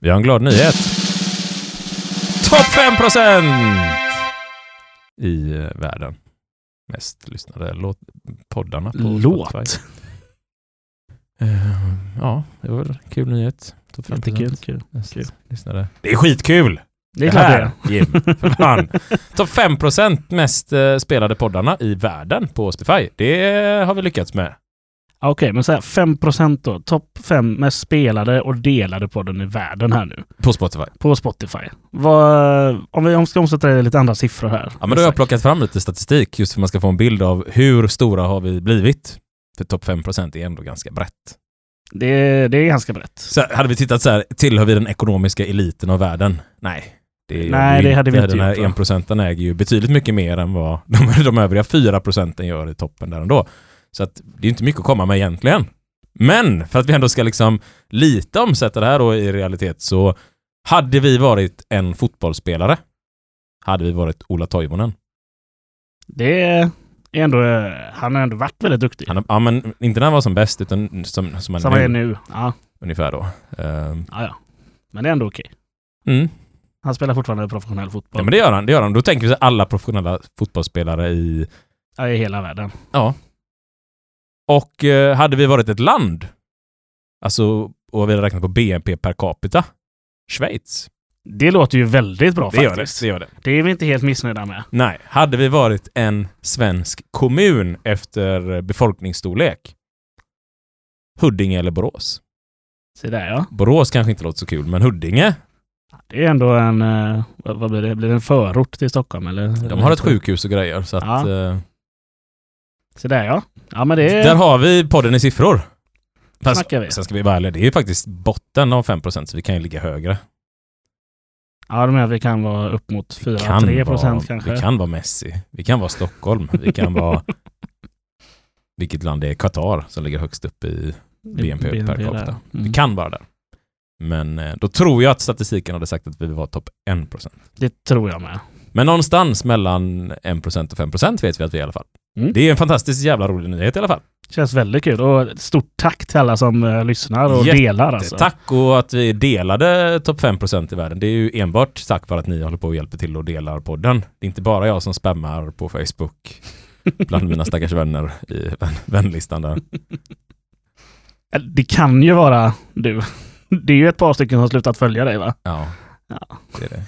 Vi har en glad nyhet. Topp 5% i eh, världen. Mest lyssnade låt, poddarna på Låt. Spotify. Eh, ja, det var väl kul nyhet. Topp 5% Jättekul. Kul. mest kul. lyssnade. Det är skitkul! Det är klart det är. här, Jim, för fan. Topp 5% mest eh, spelade poddarna i världen på Spotify. Det har vi lyckats med. Okej, men så här 5% då. Topp 5 mest spelade och delade podden i världen här nu. På Spotify. På Spotify. Vad, om vi ska omsätta det lite andra siffror här. Ja, men då har jag plockat fram lite statistik just för att man ska få en bild av hur stora har vi blivit. För topp 5% är ändå ganska brett. det, det är ganska brett. Så hade vi tittat så här, tillhör vi den ekonomiska eliten av världen? Nej. Det Nej, det hade vi inte Den här gjort, va? enprocenten äger ju betydligt mycket mer än vad de, de övriga 4 procenten gör i toppen där ändå. Så att det är inte mycket att komma med egentligen. Men för att vi ändå ska liksom lite omsätta det här då i realitet så hade vi varit en fotbollsspelare hade vi varit Ola Toivonen. Det är ändå, han har ändå varit väldigt duktig. Han, ja, men inte när han var som bäst utan som, som han Som är nu, nu. Ja, ungefär då. Ehm, ja, ja. Men det är ändå okej. mm. Han spelar fortfarande professionell fotboll Ja, men det gör han. Det gör han. Då tänker vi så alla professionella fotbollsspelare i... Ja, i hela världen. Ja. Och eh, hade vi varit ett land, alltså, och vi hade räknat på BNP per capita, Schweiz. Det låter ju väldigt bra Det gör det. faktiskt. det gör det. Det är vi inte helt missnöjda med. Nej, hade vi varit en svensk kommun efter befolkningsstorlek, Huddinge eller Borås. Se där ja. Borås kanske inte låter så kul, men Huddinge, Det är ändå en, eh, vad vad blir det, blir det en förort till Stockholm eller? de har ett sjukhus och grejer. Så att, Ja. Se där ja. Ja men det Där har vi podden i siffror. Fast, vi. sen ska vi vara ärliga, det är ju faktiskt botten av 5% så vi kan ju ligga högre. Ja de att vi kan vara upp mot Vi 4-3 vara, procent kanske. Vi kan vara Messi. Vi kan vara Stockholm. Vi kan vara... Vilket land det är? Qatar som ligger högst upp i BNP, per där. capita. Mm. Vi kan vara där. Men eh, då tror jag att statistiken hade sagt att vi var topp 1%. Det tror jag med. Men någonstans mellan 1% och 5% vet vi att vi är i alla fall. Mm. Det är en fantastiskt jävla rolig nyhet i alla fall. Känns väldigt kul. Och stort tack till alla som eh, lyssnar och Jätte- delar alltså. Tack och att vi delade topp 5% i världen. Det är ju enbart tack vare att ni håller på och hjälper till och delar podden. Det är inte bara jag som spammar på Facebook bland mina stackars vänner i vän vänlistan där. Det kan ju vara du. Det är ju ett par stycken som har slutat följa dig va? Ja, Ja. det är det.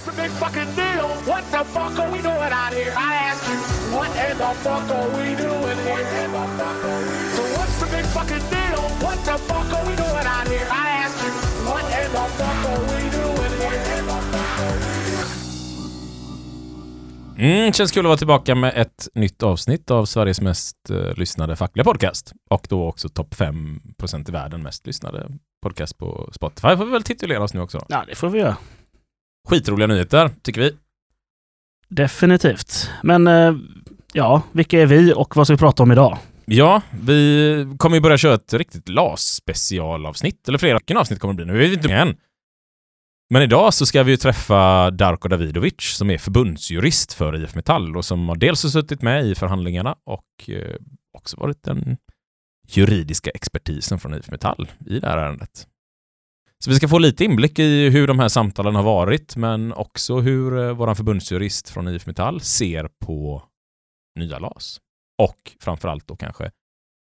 It's a big fucking deal. What the fuck are we doing out here? I ask you, what in the fuck are we doing here? So what's the big fucking deal? What the fuck are we doing out here? I ask you, what in the fuck are we doing here? Mm, känns kul att vara tillbaka med ett nytt avsnitt av Sveriges mest eh, lyssnade fackliga podcast. Och då också topp 5% i världen mest lyssnade podcast på Spotify. Får vi väl titulera oss nu också. Ja, det får vi göra. Skitroliga nyheter, tycker vi. Definitivt. Men eh, ja, vilka är vi och vad ska vi prata om idag? Ja, vi kommer ju börja köra ett riktigt LAS-specialavsnitt. Eller flera avsnitt kommer det bli nu. Vi vet inte än. Men idag så ska vi ju träffa Darko Davidovic som är förbundsjurist för IF Metall och som har dels har suttit med i förhandlingarna och eh, också varit den juridiska expertisen från IF Metall i det här ärendet. Så vi ska få lite inblick i hur de här samtalen har varit men också hur eh, vår förbundsjurist från IF Metall ser på nya LAS och framförallt då kanske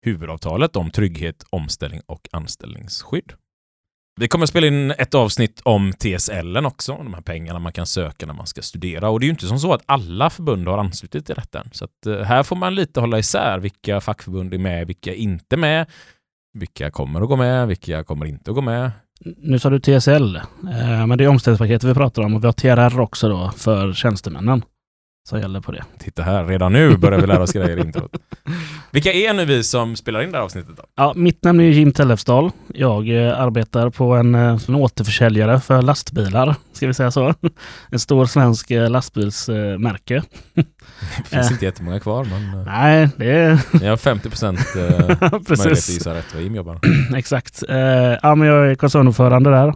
huvudavtalet om trygghet, omställning och anställningsskydd. Vi kommer att spela in ett avsnitt om TSL också, de här pengarna man kan söka när man ska studera. Och det är ju inte som så att alla förbund har anslutit till detta. Så att eh, här får man lite hålla isär vilka fackförbund är med, vilka är inte med, vilka kommer att gå med, vilka kommer inte att gå med. Nu sa du TSL, eh, men det är omställningspaketet vi pratar om och vi har TRR också då för tjänstemännen som gäller på det. Titta här, redan nu börjar vi lära oss grejer i introt. Vilka är nu vi som spelar in det här avsnittet då? Ja, mitt namn är Jim Tellefsdal. Jag eh, arbetar på en, eh, en återförsäljare för lastbilar, ska vi säga så. En stor svensk eh, lastbilsmärke. Det finns inte jättemånga kvar, men eh, Nej, det är ni har 50 procent eh, möjlighet att gissa rätt vad Jim jobbar. Exakt. Eh, ja, men jag är koncernordförande där.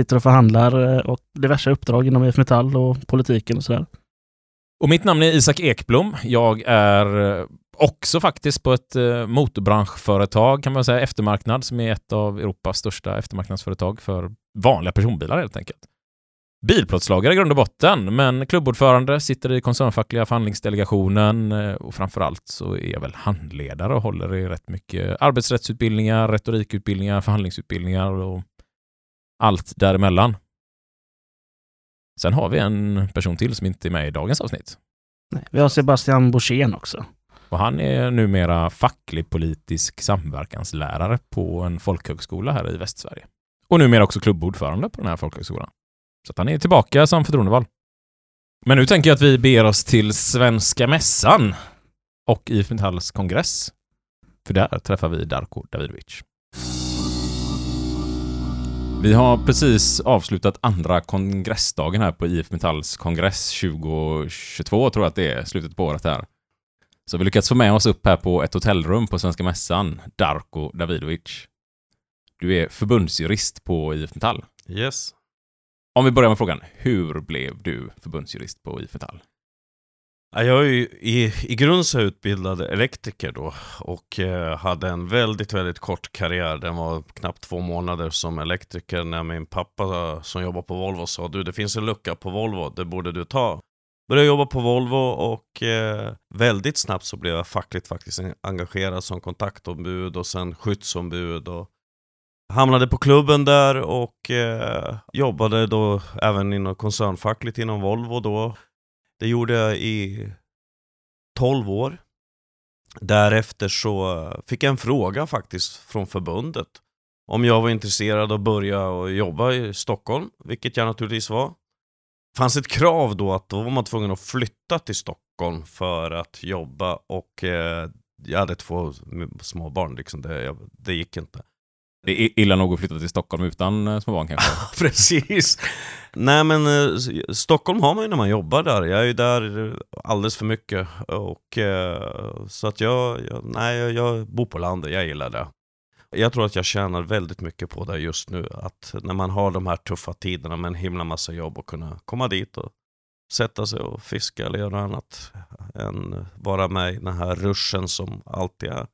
Sitter och förhandlar eh, och diverse uppdrag inom IF Metall och politiken och sådär. Och mitt namn är Isak Ekblom. Jag är, eh, också faktiskt på ett eh, motorbranschföretag kan man säga, eftermarknad, som är ett av Europas största eftermarknadsföretag för vanliga personbilar helt enkelt. Bilplåtslagare i grund och botten, men klubbordförande, sitter i koncernfackliga förhandlingsdelegationen eh, och framförallt så är jag väl handledare och håller i rätt mycket arbetsrättsutbildningar, retorikutbildningar, förhandlingsutbildningar och allt däremellan. Sen har vi en person till som inte är med i dagens avsnitt. Nej, vi har Sebastian Borssén också. Och han är numera facklig politisk samverkanslärare på en folkhögskola här i Västsverige. Och numera också klubbordförande på den här folkhögskolan. Så att han är tillbaka som förtroendevald. Men nu tänker jag att vi ber oss till Svenska Mässan och IF Metalls kongress. För där träffar vi Darko Davidovic. Vi har precis avslutat andra kongressdagen här på IF Metalls kongress 2022, tror jag att det är, slutet på året här. Så vi lyckats få med oss upp här på ett hotellrum på Svenska Mässan, Darko Davidovic. Du är förbundsjurist på IF Metall. Yes. Om vi börjar med frågan, hur blev du förbundsjurist på IF Metall? Ja, Jag är ju i, i grund så utbildad elektriker då och eh, hade en väldigt, väldigt kort karriär. Den var knappt två månader som elektriker när min pappa som jobbar på Volvo sa du det finns en lucka på Volvo, det borde du ta. Började jobba på Volvo och eh, väldigt snabbt så blev jag fackligt faktiskt engagerad som kontaktombud och sen skyddsombud och hamnade på klubben där och eh, jobbade då även inom koncernfackligt inom Volvo då. Det gjorde jag i 12 år. Därefter så fick jag en fråga faktiskt från förbundet om jag var intresserad av att börja och jobba i Stockholm, vilket jag naturligtvis var. Fanns ett krav då att då var man tvungen att flytta till Stockholm för att jobba och eh, jag hade två små barn, liksom det, det gick inte. Det är illa nog att flytta till Stockholm utan eh, små barn kanske. Precis. Nej men eh, Stockholm har man ju när man jobbar där. Jag är ju där alldeles för mycket. Och, eh, så att jag, jag, nej, jag, jag bor på landet, jag gillar det. Jag tror att jag tjänar väldigt mycket på det just nu. Att när man har de här tuffa tiderna med en himla massa jobb och kunna komma dit och sätta sig och fiska eller göra annat än vara med i den här ruschen som alltid är.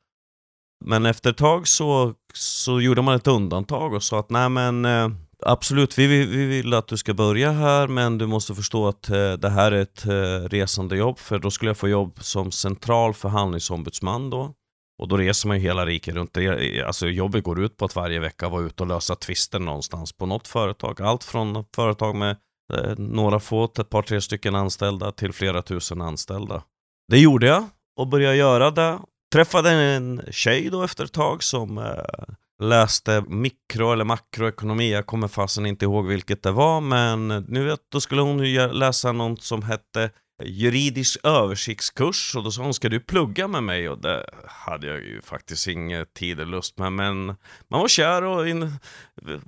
Men efter ett tag så, så gjorde man ett undantag och sa att nej men eh, absolut, vi, vi, vill att du ska börja här men du måste förstå att eh, det här är ett eh, resande jobb för då skulle jag få jobb som central förhandlingsombudsman då. Och då reser man ju hela riket runt. Det, alltså jobbet går ut på att varje vecka vara ute och lösa tvister någonstans på något företag. Allt från företag med eh, några få, ett par tre stycken anställda till flera tusen anställda. Det gjorde jag och började göra det Träffade en tjej då efter ett tag som eh, läste mikro eller makroekonomi. Jag kommer fasen inte ihåg vilket det var, men nu vet, då skulle hon läsa något som hette juridisk översiktskurs och då sa hon ska du plugga med mig och det hade jag ju faktiskt ingen tid eller lust med men man var kär och in,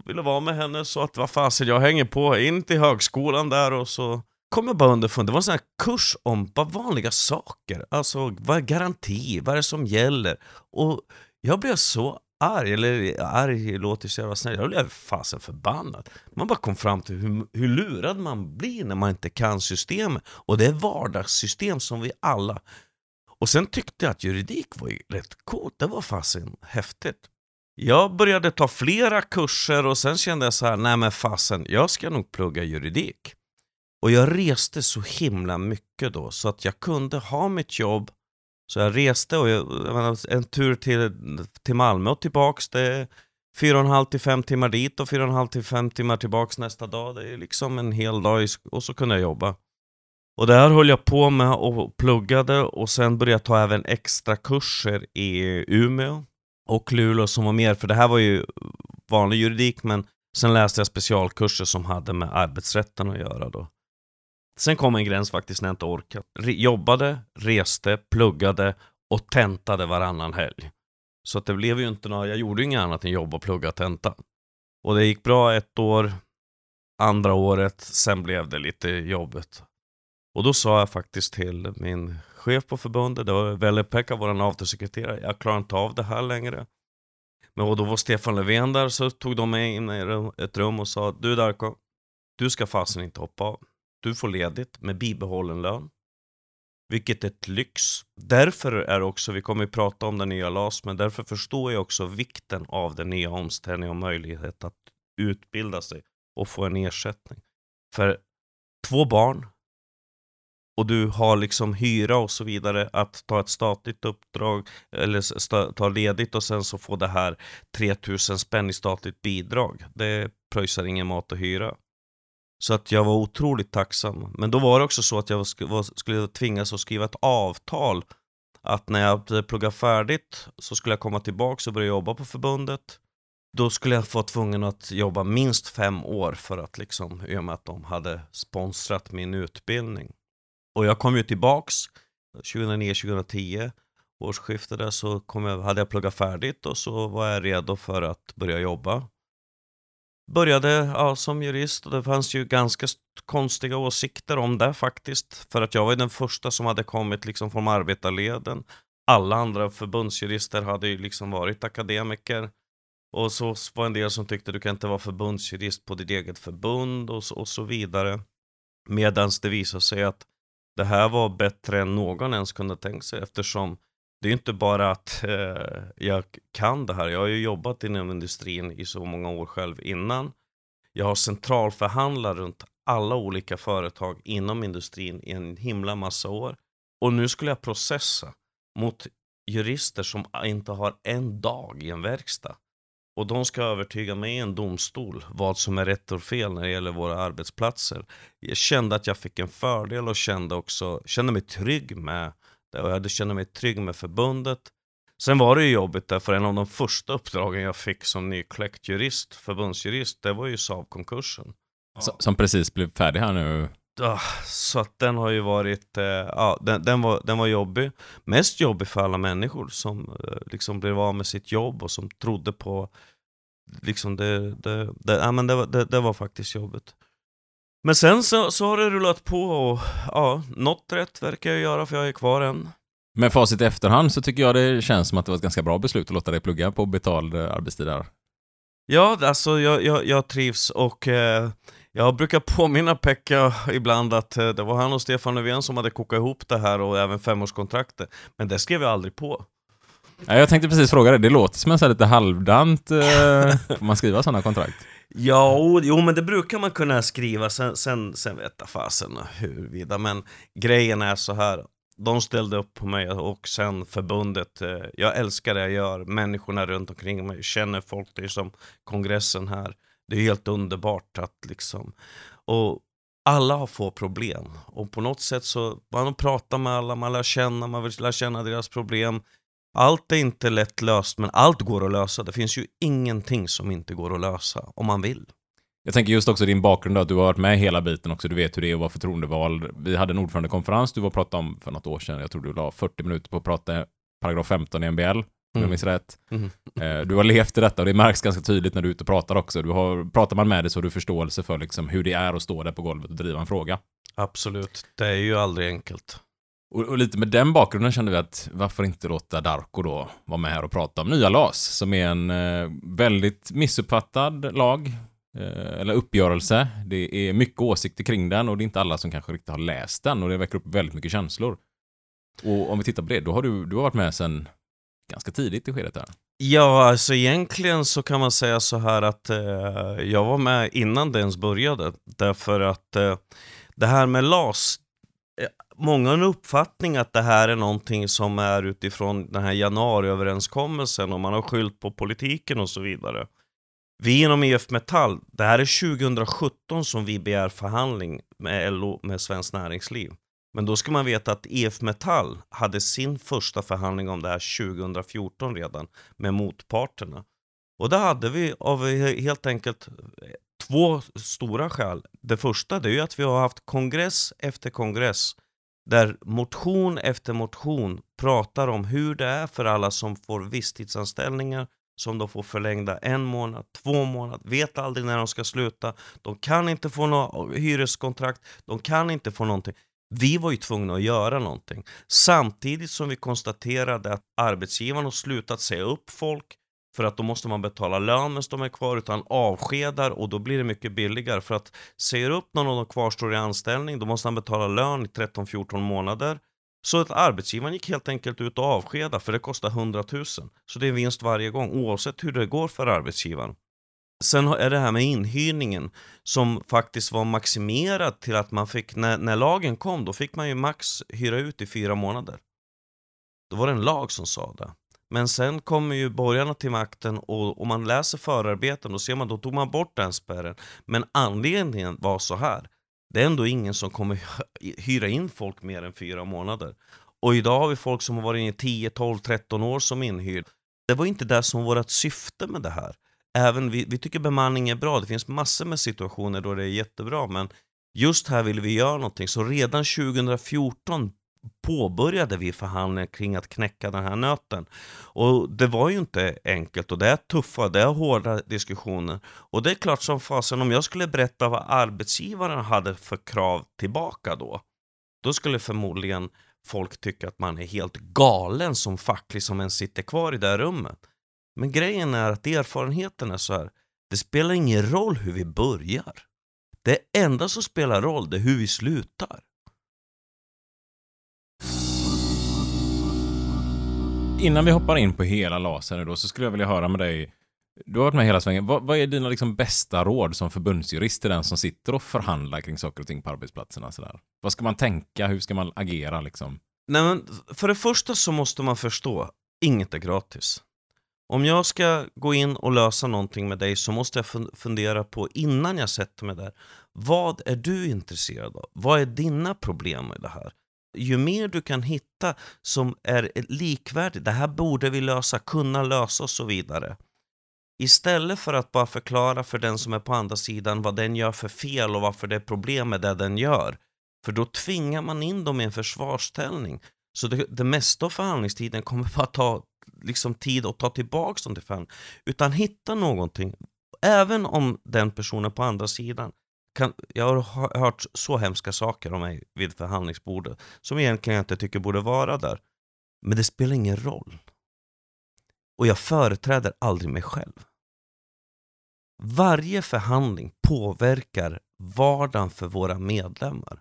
ville vara med henne så att vad fasen jag hänger på in till högskolan där och så kom jag bara underfund, det var en sån här kurs om bara vanliga saker. Alltså, vad är garanti? Vad är det som gäller? Och jag blev så arg, eller arg låter så jävla snällt, jag blev fasen förbannad. Man bara kom fram till hur, hur lurad man blir när man inte kan systemet. Och det är vardagssystem som vi alla... Och sen tyckte jag att juridik var rätt coolt, det var fasen häftigt. Jag började ta flera kurser och sen kände jag så här, nej men fasen, jag ska nog plugga juridik. Och jag reste så himla mycket då så att jag kunde ha mitt jobb. Så jag reste och jag, en tur till, till Malmö och tillbaks. Det är fyra och en halv till fem timmar dit och fyra och en halv till fem timmar tillbaks nästa dag. Det är liksom en hel dag och så kunde jag jobba. Och det här höll jag på med och pluggade och sen började jag ta även extra kurser i Umeå och Luleå som var mer, för det här var ju vanlig juridik men sen läste jag specialkurser som hade med arbetsrätten att göra då. Sen kom en gräns faktiskt när jag inte orkade. Re jobbade, reste, pluggade och tentade varannan helg. Så att det blev ju inte några, jag gjorde ju inget annat än jobba, plugga, tenta. Och det gick bra ett år, andra året, sen blev det lite jobbigt. Och då sa jag faktiskt till min chef på förbundet, det var Velle-Pekka, vår avtalssekreterare, jag klarar inte av det här längre. Men då var Stefan Löfven där, så tog de mig in i ett rum och sa, du Darko, du ska fasen inte hoppa av. Du får ledigt med bibehållen lön. vilket är ett lyx. Därför är också, vi kommer ju prata om den nya LAS, men därför förstår jag också vikten av den nya omställningen och möjlighet att utbilda sig och få en ersättning. För två barn och du har liksom hyra och så vidare, att ta ett statligt uppdrag eller ta ledigt och sen så få det här 3000 spänn i statligt bidrag. Det pröjsar ingen mat och hyra. Så att jag var otroligt tacksam. Men då var det också så att jag skulle tvingas att skriva ett avtal att när jag pluggade färdigt så skulle jag komma tillbaka och börja jobba på förbundet. Då skulle jag få tvungen att jobba minst fem år för att liksom, i och med att de hade sponsrat min utbildning. Och jag kom ju tillbaks 2009-2010 årsskiftet där så kom jag, hade jag pluggat färdigt och så var jag redo för att börja jobba. Började ja, som jurist och det fanns ju ganska konstiga åsikter om det faktiskt. För att jag var ju den första som hade kommit liksom från arbetarleden. Alla andra förbundsjurister hade ju liksom varit akademiker. Och så var en del som tyckte du kan inte vara förbundsjurist på ditt eget förbund och så, och så vidare. Medan det visade sig att det här var bättre än någon ens kunde tänka sig eftersom det är inte bara att eh, jag kan det här. Jag har ju jobbat inom industrin i så många år själv innan. Jag har centralförhandlat runt alla olika företag inom industrin i en himla massa år. Och nu skulle jag processa mot jurister som inte har en dag i en verkstad. Och de ska övertyga mig i en domstol vad som är rätt och fel när det gäller våra arbetsplatser. Jag kände att jag fick en fördel och kände också, kände mig trygg med. Och jag kände mig trygg med förbundet. Sen var det ju jobbigt därför en av de första uppdragen jag fick som nykläckt jurist, förbundsjurist, det var ju Saab-konkursen. Som precis blev färdig här nu. Så att den har ju varit, eh, ja den, den, var, den var jobbig. Mest jobbig för alla människor som eh, liksom blev av med sitt jobb och som trodde på, liksom det, det, det, ja, men det, det, det var faktiskt jobbigt. Men sen så, så har det rullat på och ja, något rätt verkar jag göra för jag är kvar än. Med facit i efterhand så tycker jag det känns som att det var ett ganska bra beslut att låta dig plugga på betald eh, arbetstid där. Ja, alltså jag, jag, jag trivs och eh, jag brukar påminna Pekka ibland att eh, det var han och Stefan Löfven som hade kokat ihop det här och även femårskontraktet. Men det skrev jag aldrig på. Ja, jag tänkte precis fråga det, det låter som en så lite halvdant, eh, får man skriva sådana kontrakt? Ja, jo men det brukar man kunna skriva, sen, sen, sen vet jag fasen huruvida, men grejen är så här. De ställde upp på mig och sen förbundet. Eh, jag älskar det jag gör, människorna runt omkring mig, känner folk, det är som kongressen här. Det är helt underbart att liksom... Och alla har få problem. Och på något sätt så, man pratar med alla, man lär känna, man vill lära känna deras problem. Allt är inte lätt löst, men allt går att lösa. Det finns ju ingenting som inte går att lösa, om man vill. Jag tänker just också din bakgrund då, att du har varit med hela biten också, du vet hur det är att vara förtroendevald. Vi hade en ordförandekonferens du var och pratade om för något år sedan, jag tror du la 40 minuter på att prata paragraf 15 i MBL om jag minns rätt. Mm. Eh, du har levt i detta och det märks ganska tydligt när du är ute och pratar också. Du har, pratar man med dig så har du förståelse för liksom hur det är att stå där på golvet och driva en fråga. Absolut, det är ju aldrig enkelt. Och, och, lite med den bakgrunden kände vi att varför inte låta Darko då vara med här och prata om nya LAS, som är en eh, väldigt missuppfattad lag, eh, eller uppgörelse. Det är mycket åsikter kring den och det är inte alla som kanske riktigt har läst den och det väcker upp väldigt mycket känslor. Och om vi tittar på det, då har du, du har varit med sedan ganska tidigt i skedet här. Ja, alltså egentligen så kan man säga så här att eh, jag var med innan det ens började. Därför att eh, det här med LAS, eh, många har en uppfattning att det här är någonting som är utifrån den här januariöverenskommelsen och man har skyllt på politiken och så vidare. Vi inom IF Metall, det här är 2017 som vi begär förhandling med LO, med Svenskt Näringsliv. Men då ska man veta att IF Metall hade sin första förhandling om det här 2014 redan med motparterna. Och det hade vi av helt enkelt eh, två stora skäl. Det första det är ju att vi har haft kongress efter kongress där motion efter motion pratar om hur det är för alla som får visstidsanställningar som de får förlängda en månad, två månader, vet aldrig när de ska sluta. De kan inte få något hyreskontrakt, de kan inte få någonting. Vi var ju tvungna att göra någonting. Samtidigt som vi konstaterade att arbetsgivaren har slutat säga upp folk för att då måste man betala lön medan de är kvar, utan avskedar och då blir det mycket billigare. För att säger upp någon av de kvarstår i anställning, då måste han betala lön i 13-14 månader. Så att arbetsgivaren gick helt enkelt ut och avskeda för det kostar 100 000. Så det är vinst varje gång oavsett hur det går för arbetsgivaren. Sen är det här med inhyrningen som faktiskt var maximerad till att man fick, när, när lagen kom, då fick man ju max hyra ut i fyra månader. Då var det en lag som sa det. Men sen kommer ju borgarna till makten och om man läser förarbeten då ser man då tog man bort den spärren. Men anledningen var så här. Det är ändå ingen som kommer hyra in folk mer än fyra månader. Och idag har vi folk som har varit inne i 10, 12, 13 år som inhyrd. Det var inte det som var vårt syfte med det här. Även vi, vi tycker bemanning är bra, det finns massor med situationer då det är jättebra, men just här vill vi göra någonting. Så redan 2014 påbörjade vi förhandlingar kring att knäcka den här nöten. Och det var ju inte enkelt och det är tuffa, det är hårda diskussioner. Och det är klart som fasen, om jag skulle berätta vad arbetsgivaren hade för krav tillbaka då, då skulle förmodligen folk tycka att man är helt galen som facklig som ens sitter kvar i det här rummet. Men grejen är att erfarenheten är så här, det spelar ingen roll hur vi börjar. Det enda som spelar roll det är hur vi slutar. Innan vi hoppar in på hela LAS nu då, så skulle jag vilja höra med dig. Du har varit med hela svängen. Vad, vad är dina liksom bästa råd som förbundsjurist till den som sitter och förhandlar kring saker och ting på arbetsplatserna? Sådär? Vad ska man tänka? Hur ska man agera liksom? Nej, men för det första så måste man förstå, inget är gratis. Om jag ska gå in och lösa någonting med dig så måste jag fundera på innan jag sätter mig där. Vad är du intresserad av? Vad är dina problem i det här? Ju mer du kan hitta som är likvärdigt, det här borde vi lösa, kunna lösa och så vidare. Istället för att bara förklara för den som är på andra sidan vad den gör för fel och varför det är problem med det den gör. För då tvingar man in dem i en försvarsställning. Så det, det mesta av förhandlingstiden kommer bara ta liksom, tid att ta tillbaka dem till förhandling. Utan hitta någonting, även om den personen på andra sidan kan, jag har hört så hemska saker om mig vid förhandlingsbordet som egentligen jag inte tycker borde vara där. Men det spelar ingen roll. Och jag företräder aldrig mig själv. Varje förhandling påverkar vardagen för våra medlemmar.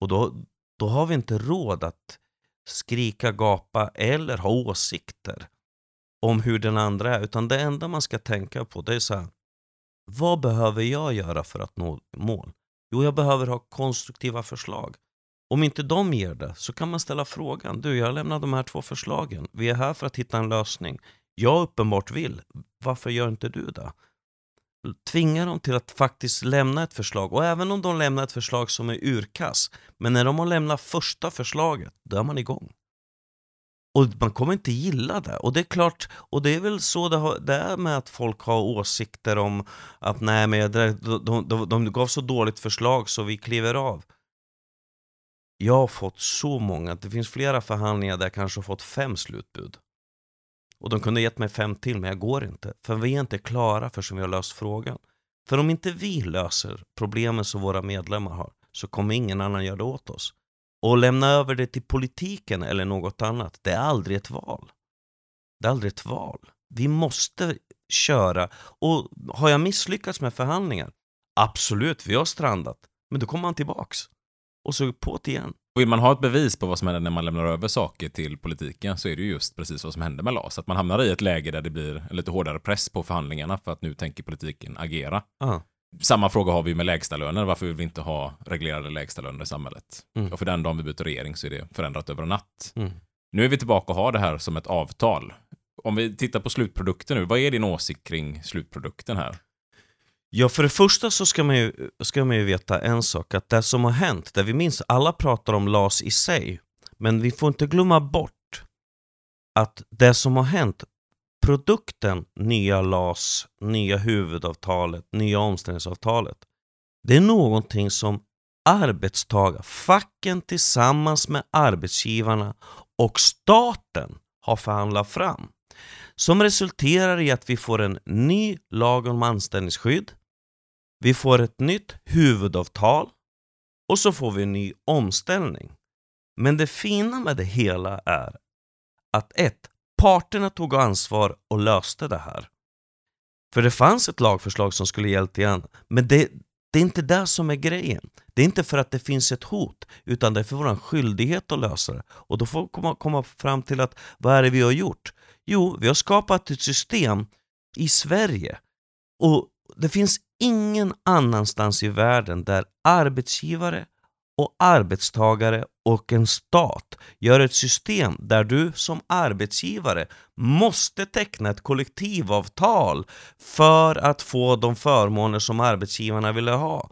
Och då, då har vi inte råd att skrika, gapa eller ha åsikter om hur den andra är. Utan det enda man ska tänka på det är så här, vad behöver jag göra för att nå mål? Jo, jag behöver ha konstruktiva förslag. Om inte de ger det så kan man ställa frågan. Du, jag lämnar de här två förslagen. Vi är här för att hitta en lösning. Jag uppenbart vill. Varför gör inte du det? Tvinga dem till att faktiskt lämna ett förslag. Och även om de lämnar ett förslag som är urkass. Men när de har lämnat första förslaget, då är man igång. Och man kommer inte gilla det. Och det är klart, och det är väl så det, har, det är med att folk har åsikter om att nej men de, de, de, de gav så dåligt förslag så vi kliver av. Jag har fått så många, det finns flera förhandlingar där jag kanske har fått fem slutbud. Och de kunde gett mig fem till, men jag går inte. För vi är inte klara förrän vi har löst frågan. För om inte vi löser problemen som våra medlemmar har, så kommer ingen annan göra det åt oss. Och lämna över det till politiken eller något annat, det är aldrig ett val. Det är aldrig ett val. Vi måste köra. Och har jag misslyckats med förhandlingar? Absolut, vi har strandat. Men då kommer man tillbaks. Och så på det igen. Vill man ha ett bevis på vad som händer när man lämnar över saker till politiken så är det ju just precis vad som händer med LAS. Att man hamnar i ett läge där det blir en lite hårdare press på förhandlingarna för att nu tänker politiken agera. Aha. Samma fråga har vi med lägstalöner. Varför vill vi inte ha reglerade lägstalöner i samhället? Mm. Och för den dagen vi byter regering så är det förändrat över en natt. Mm. Nu är vi tillbaka och har det här som ett avtal. Om vi tittar på slutprodukten nu, vad är din åsikt kring slutprodukten här? Ja, för det första så ska man, ju, ska man ju veta en sak, att det som har hänt, där vi minns, alla pratar om LAS i sig, men vi får inte glömma bort att det som har hänt produkten nya LAS, nya huvudavtalet, nya omställningsavtalet. Det är någonting som arbetstagare, facken tillsammans med arbetsgivarna och staten har förhandlat fram. Som resulterar i att vi får en ny lag om anställningsskydd. Vi får ett nytt huvudavtal och så får vi en ny omställning. Men det fina med det hela är att ett, Parterna tog ansvar och löste det här. För det fanns ett lagförslag som skulle gällt igen, men det, Det är inte det som är grejen. Det är inte för att det finns ett hot, utan det är för vår skyldighet att lösa det. Och då får vi komma, komma fram till att, vad är det vi har gjort? Jo, vi har skapat ett system i Sverige. Och det finns ingen annanstans i världen där arbetsgivare och arbetstagare och en stat gör ett system där du som arbetsgivare måste teckna ett kollektivavtal för att få de förmåner som arbetsgivarna ville ha.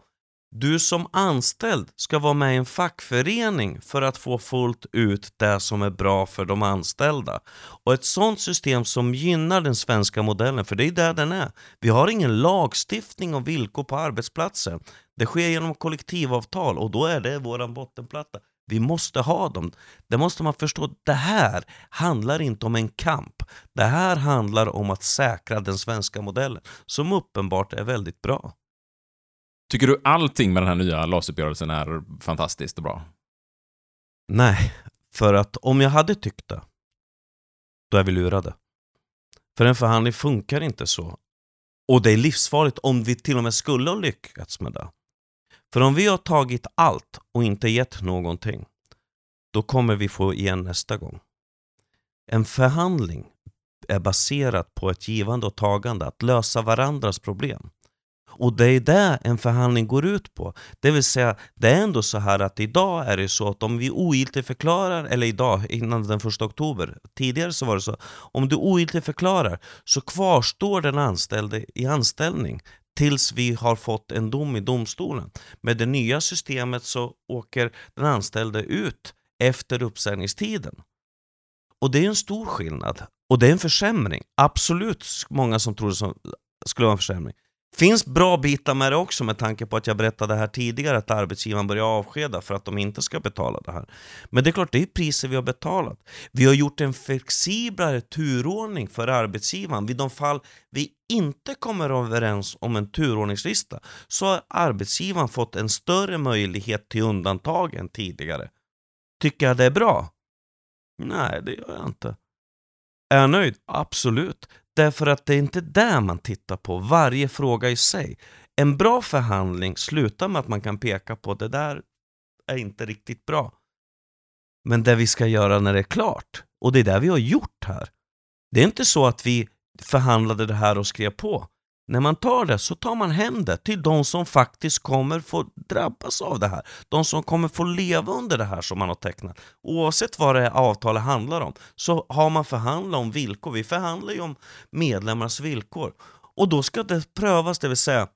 Du som anställd ska vara med i en fackförening för att få fullt ut det som är bra för de anställda. Och ett sånt system som gynnar den svenska modellen, för det är där den är. Vi har ingen lagstiftning om villkor på arbetsplatsen. Det sker genom kollektivavtal och då är det våran bottenplatta. Vi måste ha dem. Det måste man förstå. Det här handlar inte om en kamp. Det här handlar om att säkra den svenska modellen, som uppenbart är väldigt bra. Tycker du allting med den här nya LAS-uppgörelsen är fantastiskt och bra? Nej, för att om jag hade tyckt det, då är vi lurade. För en förhandling funkar inte så. Och det är livsfarligt om vi till och med skulle ha lyckats med det. För om vi har tagit allt och inte gett någonting, då kommer vi få igen nästa gång. En förhandling är baserad på ett givande och tagande, att lösa varandras problem. Och det är det en förhandling går ut på. Det vill säga, det är ändå så här att idag är det så att om vi ogiltigförklarar, eller idag, innan den första oktober, tidigare så var det så, om du ogiltigförklarar så kvarstår den anställde i anställning tills vi har fått en dom i domstolen. Med det nya systemet så åker den anställde ut efter uppsägningstiden. Och det är en stor skillnad. Och det är en försämring. Absolut många som tror det skulle vara en försämring. Finns bra bitar med det också med tanke på att jag berättade här tidigare att arbetsgivaren börjar avskeda för att de inte ska betala det här. Men det är klart, det är priser vi har betalat. Vi har gjort en flexiblare turordning för arbetsgivaren. Vid de fall vi inte kommer överens om en turordningslista så har arbetsgivaren fått en större möjlighet till undantag än tidigare. Tycker jag det är bra? Nej, det gör jag inte. Är jag nöjd? Absolut. Därför att det är inte där man tittar på, varje fråga i sig. En bra förhandling slutar med att man kan peka på det där är inte riktigt bra. Men det vi ska göra när det är klart, och det är det vi har gjort här. Det är inte så att vi förhandlade det här och skrev på. När man tar det så tar man hem det till de som faktiskt kommer få drabbas av det här. De som kommer få leva under det här som man har tecknat. Oavsett vad det avtalet handlar om så har man förhandlat om villkor. Vi förhandlar ju om medlemmarnas villkor. Och då ska det prövas, det vill säga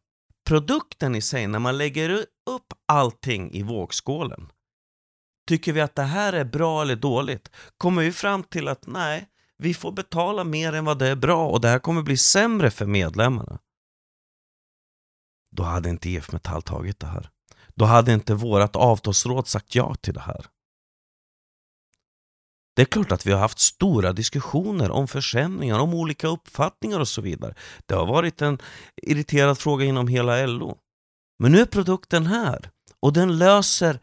produkten i sig, när man lägger upp allting i vågskålen. Tycker vi att det här är bra eller dåligt? Kommer vi fram till att nej, vi får betala mer än vad det är bra och det här kommer bli sämre för medlemmarna. Då hade inte IF Metall tagit det här. Då hade inte vårt avtalsråd sagt ja till det här. Det är klart att vi har haft stora diskussioner om försämringar, om olika uppfattningar och så vidare. Det har varit en irriterad fråga inom hela LO. Men nu är produkten här och den löser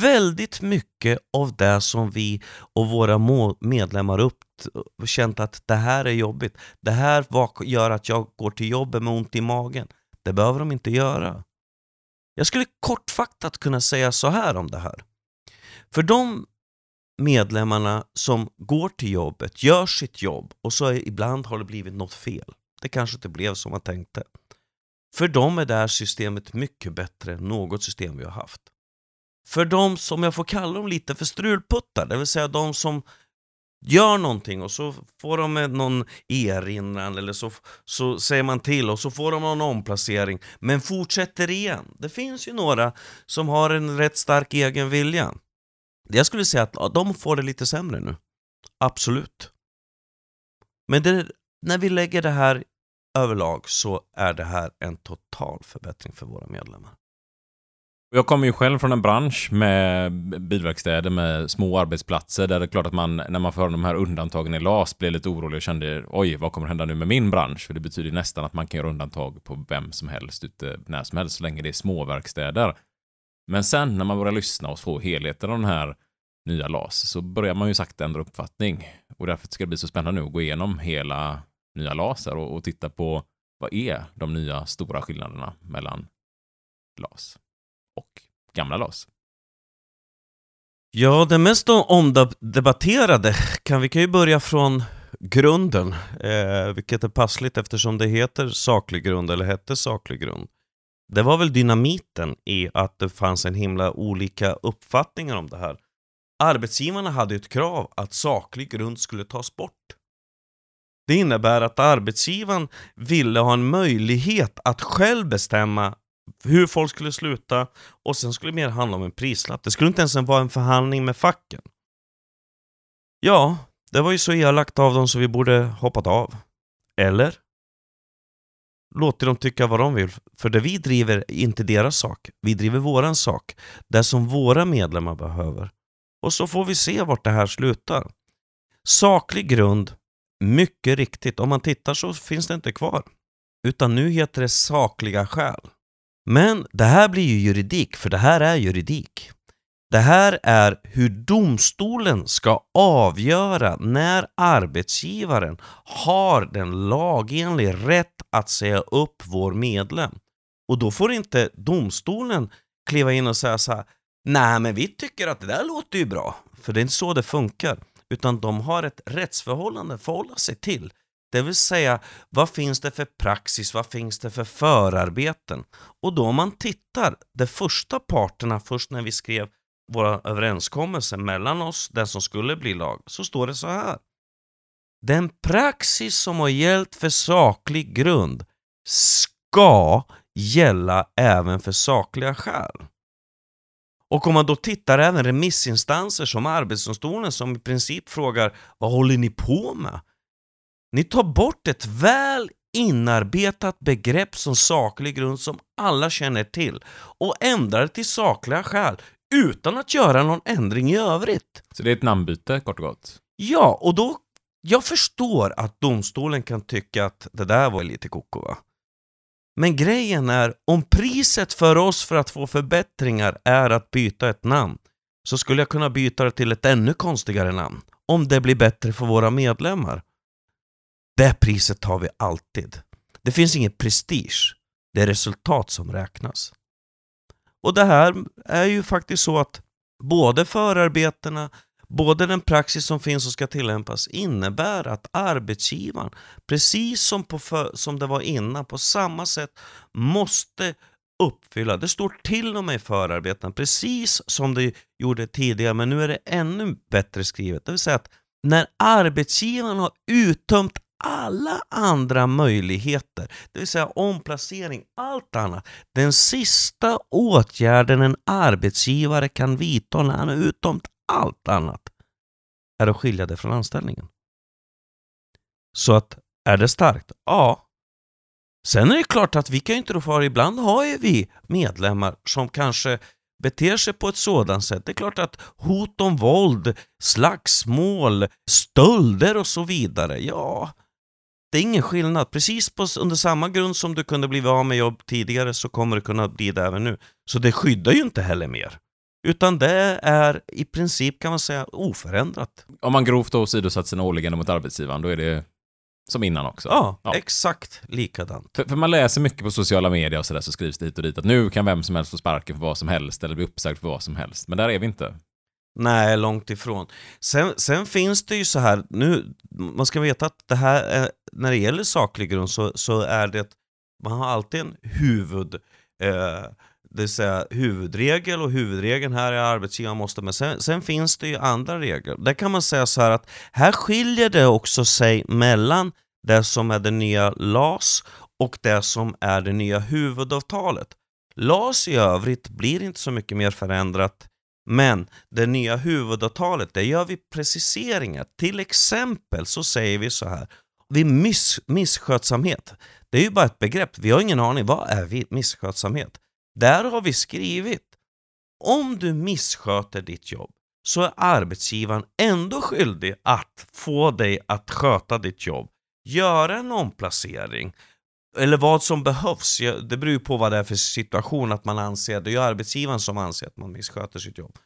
väldigt mycket av det som vi och våra medlemmar upp känt att det här är jobbigt. Det här gör att jag går till jobbet med ont i magen. Det behöver de inte göra. Jag skulle kortfattat kunna säga så här om det här. För de medlemmarna som går till jobbet, gör sitt jobb och så är, ibland har det blivit något fel. Det kanske inte blev som man tänkte. För dem är det här systemet mycket bättre än något system vi har haft. För de som jag får kalla dem lite för strulputtar, det vill säga de som gör någonting och så får de någon erinran eller så, så säger man till och så får de någon omplacering men fortsätter igen. Det finns ju några som har en rätt stark egen vilja. Jag skulle säga att de får det lite sämre nu. Absolut. Men det, när vi lägger det här överlag så är det här en total förbättring för våra medlemmar. Jag kommer ju själv från en bransch med bilverkstäder med små arbetsplatser där det är klart att man när man får de här undantagen i LAS blir lite orolig och kände oj, vad kommer hända nu med min bransch? För det betyder nästan att man kan göra undantag på vem som helst ute när som helst så länge det är småverkstäder. Men sen när man börjar lyssna och få helheten av den här nya LAS så börjar man ju sakta ändra uppfattning. Och därför ska det bli så spännande nu att gå igenom hela nya LAS och, och titta på vad är de nya stora skillnaderna mellan LAS och gamla LAS? Ja, det mest omdebatterade kan vi kan ju börja från grunden, eh, vilket är passligt eftersom det heter saklig grund, eller hette saklig grund. Det var väl dynamiten i att det fanns en himla olika uppfattningar om det här. Arbetsgivarna hade ett krav att saklig grund skulle tas bort. Det innebär att arbetsgivaren ville ha en möjlighet att själv bestämma hur folk skulle sluta och sen skulle det mer handla om en prislapp. Det skulle inte ens vara en förhandling med facken. Ja, det var ju så elakt av dem så vi borde hoppat av. Eller? Låter dem tycka vad de vill, för det vi driver är inte deras sak. Vi driver våran sak, det som våra medlemmar behöver. Och så får vi se vart det här slutar. Saklig grund, mycket riktigt, om man tittar så finns det inte kvar. Utan nu heter det sakliga skäl. Men det här blir ju juridik, för det här är juridik. Det här är hur domstolen ska avgöra när arbetsgivaren har den lagenliga rätt att säga upp vår medlem. Och då får inte domstolen kliva in och säga så här Nej, men vi tycker att det där låter ju bra. För det är inte så det funkar. Utan de har ett rättsförhållande att förhålla sig till. Det vill säga, vad finns det för praxis, vad finns det för förarbeten? Och då om man tittar, de första parterna, först när vi skrev våra överenskommelser mellan oss, den som skulle bli lag, så står det så här. Den praxis som har gällt för saklig grund ska gälla även för sakliga skäl. Och om man då tittar även remissinstanser som Arbetsdomstolen som i princip frågar vad håller ni på med? Ni tar bort ett väl inarbetat begrepp som saklig grund som alla känner till och ändrar det till sakliga skäl utan att göra någon ändring i övrigt. Så det är ett namnbyte, kort och gott? Ja, och då... Jag förstår att domstolen kan tycka att det där var lite koko va? Men grejen är, om priset för oss för att få förbättringar är att byta ett namn, så skulle jag kunna byta det till ett ännu konstigare namn. Om det blir bättre för våra medlemmar. Det priset tar vi alltid. Det finns ingen prestige. Det är resultat som räknas. Och det här är ju faktiskt så att både förarbetena, både den praxis som finns och ska tillämpas innebär att arbetsgivaren, precis som, på för, som det var innan, på samma sätt måste uppfylla. Det står till och med i förarbetena, precis som det gjorde tidigare, men nu är det ännu bättre skrivet. Det vill säga att när arbetsgivaren har uttömt alla andra möjligheter, det vill säga omplacering, allt annat. Den sista åtgärden en arbetsgivare kan vidta när han är utom allt annat är att skilja det från anställningen. Så att, är det starkt? Ja. Sen är det klart att vi kan ju inte rå för, ibland har ju vi medlemmar som kanske beter sig på ett sådant sätt. Det är klart att hot om våld, slagsmål, stölder och så vidare, ja, det är ingen skillnad. Precis på, under samma grund som du kunde bli av med jobb tidigare så kommer det kunna bli det även nu. Så det skyddar ju inte heller mer. Utan det är i princip kan man säga oförändrat. Om man grovt då åsidosatt sina åligganden mot arbetsgivaren, då är det som innan också? Ja, ja. exakt likadant. För, för, man läser mycket på sociala medier och sådär så skrivs det hit och dit att nu kan vem som helst få sparken för vad som helst eller bli uppsagd för vad som helst. Men där är vi inte. Nej, långt ifrån. Sen, sen finns det ju så här, nu, man ska veta att det här, är, när det gäller saklig grund så, så är det, man har alltid en huvud, eh, det vill säga huvudregel och huvudregeln här är arbetsgivaren måste, men sen, sen, finns det ju andra regler. Där kan man säga så här att här skiljer det också sig mellan det som är det nya LAS och det som är det nya huvudavtalet. LAS i övrigt blir inte så mycket mer förändrat men det nya huvudavtalet, där gör vi preciseringar. Till exempel så säger vi så här, vid miss, misskötsamhet, det är ju bara ett begrepp, vi har ingen aning, vad är misskötsamhet? Där har vi skrivit, om du missköter ditt jobb så är arbetsgivaren ändå skyldig att få dig att sköta ditt jobb, göra en omplacering, eller vad som behövs, det beror ju på vad det är för situation att man anser, det är ju arbetsgivaren som anser att man missköter sitt jobb.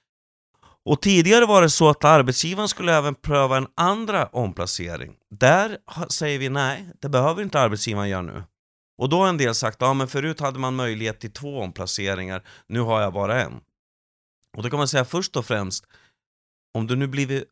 Och tidigare var det så att arbetsgivaren skulle även pröva en andra omplacering. Där säger vi nej, det behöver inte arbetsgivaren göra nu. Och då har en del sagt, ja men förut hade man möjlighet till två omplaceringar, nu har jag bara en. Och då kan man säga först och främst, om du nu blivit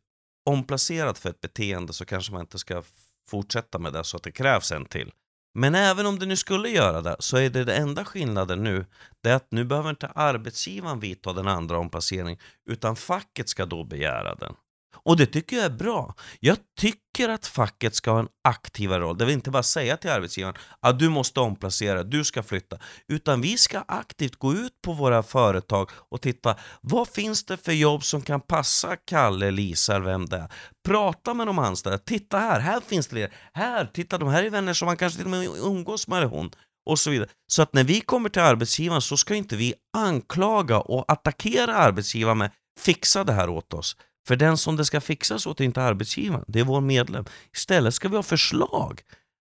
omplacerad för ett beteende så kanske man inte ska fortsätta med det så att det krävs en till. Men även om det nu skulle göra det så är det den enda skillnaden nu det är att nu behöver inte arbetsgivaren vidta den andra omplaceringen utan facket ska då begära den. Och det tycker jag är bra. Jag tycker att facket ska ha en aktivare roll. Det vill inte bara säga till arbetsgivaren att du måste omplacera, du ska flytta. Utan vi ska aktivt gå ut på våra företag och titta vad finns det för jobb som kan passa Kalle, Lisa eller vem det är. Prata med de anställda. Titta här, här finns det. Här, titta de här är vänner som man kanske till och med umgås med eller hon och så vidare. Så att när vi kommer till arbetsgivaren så ska inte vi anklaga och attackera arbetsgivaren med fixa det här åt oss. För den som det ska fixas åt är inte arbetsgivaren, det är vår medlem. Istället ska vi ha förslag.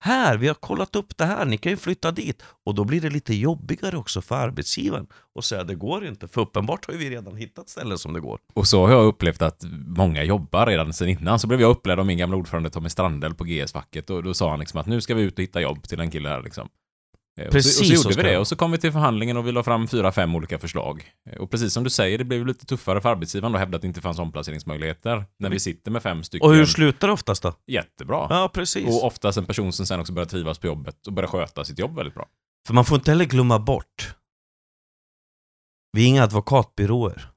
Här, vi har kollat upp det här, ni kan ju flytta dit. Och då blir det lite jobbigare också för arbetsgivaren och säga det går inte, för uppenbart har ju vi redan hittat ställen som det går. Och så har jag upplevt att många jobbar redan sedan innan. Så blev jag upplärd av min gamla ordförande Tommy Strandell på GS-facket och då sa han liksom att nu ska vi ut och hitta jobb till en kille här liksom. Eh, och Precis så, och så så gjorde ska vi det och så kom vi till förhandlingen och vi la fram fyra, fem olika förslag. Eh, Och precis som du säger, det blev lite tuffare för arbetsgivaren att hävda att det inte fanns omplaceringsmöjligheter. När vi sitter med fem stycken. Och hur slutar det oftast då? Jättebra. Ja, precis. Och oftast en person som sen också börjar trivas på jobbet och börjar sköta sitt jobb väldigt bra. För man får inte heller glömma bort, vi är inga advokatbyråer.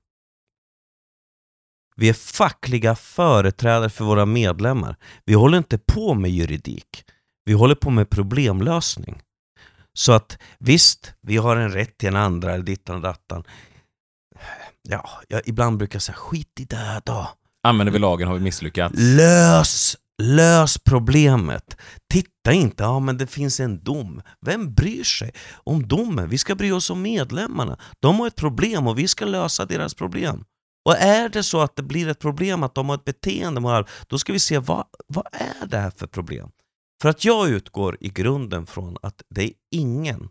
Vi är fackliga företrädare för våra medlemmar. Vi håller inte på med juridik. Vi håller på med problemlösning. Så att visst, vi har en rätt till en andra eller dittan och dattan. Ja, jag ibland brukar jag säga skit i det då. Använder vi lagen har vi misslyckats. Lös, lös problemet. Titta inte, ja men det finns en dom. Vem bryr sig om domen? Vi ska bry oss om medlemmarna. De har ett problem och vi ska lösa deras problem. Och är det så att det blir ett problem att de har ett beteende, då ska vi se vad, vad är det här för problem? För att jag utgår i grunden från att det är ingen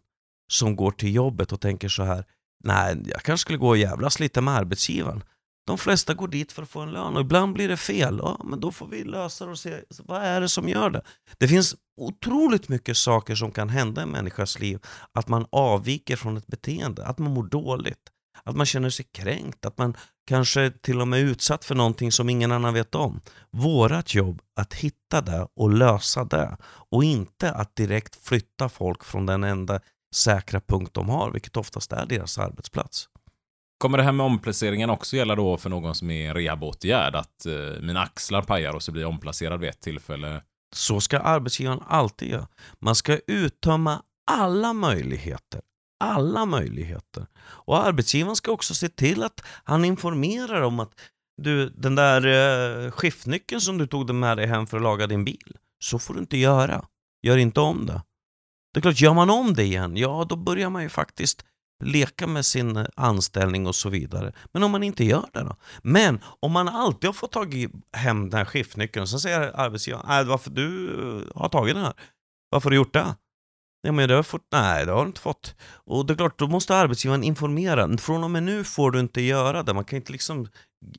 som går till jobbet och tänker så här Nej, jag kanske skulle gå och jävlas lite med arbetsgivaren. De flesta går dit för att få en lön och ibland blir det fel. Ja, men då får vi lösa det och se vad är det som gör det. Det finns otroligt mycket saker som kan hända i en människas liv. Att man avviker från ett beteende, att man mår dåligt, att man känner sig kränkt, att man kanske till och med är utsatt för någonting som ingen annan vet om. Vårat jobb att hitta det och lösa det och inte att direkt flytta folk från den enda säkra punkt de har, vilket oftast är deras arbetsplats. Kommer det här med omplaceringen också gälla då för någon som är rehabåtgärd? Att eh, mina axlar pajar och så blir jag omplacerad vid ett tillfälle? Så ska arbetsgivaren alltid göra. Man ska uttömma alla möjligheter. Alla möjligheter. Och arbetsgivaren ska också se till att han informerar om att du, den där eh, skiftnyckeln som du tog med dig hem för att laga din bil, så får du inte göra. Gör inte om det. Det är klart, gör man om det igen, ja då börjar man ju faktiskt leka med sin eh, anställning och så vidare. Men om man inte gör det då? Men om man alltid har fått tag i hem den här skiftnyckeln, så säger arbetsgivaren, nej varför du eh, har tagit den här? Varför har du gjort det? Nej, men det har fått, nej det har du inte fått. Och det är klart, då måste arbetsgivaren informera. Från och med nu får du inte göra det. Man kan inte liksom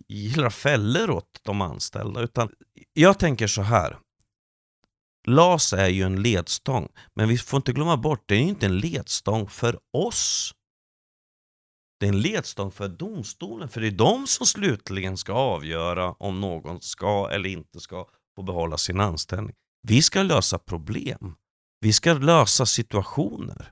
gilla fällor åt de anställda. Utan jag tänker så här. LAS är ju en ledstång, men vi får inte glömma bort, det är ju inte en ledstång för oss. Det är en ledstång för domstolen, för det är de som slutligen ska avgöra om någon ska eller inte ska få behålla sin anställning. Vi ska lösa problem. Vi ska lösa situationer.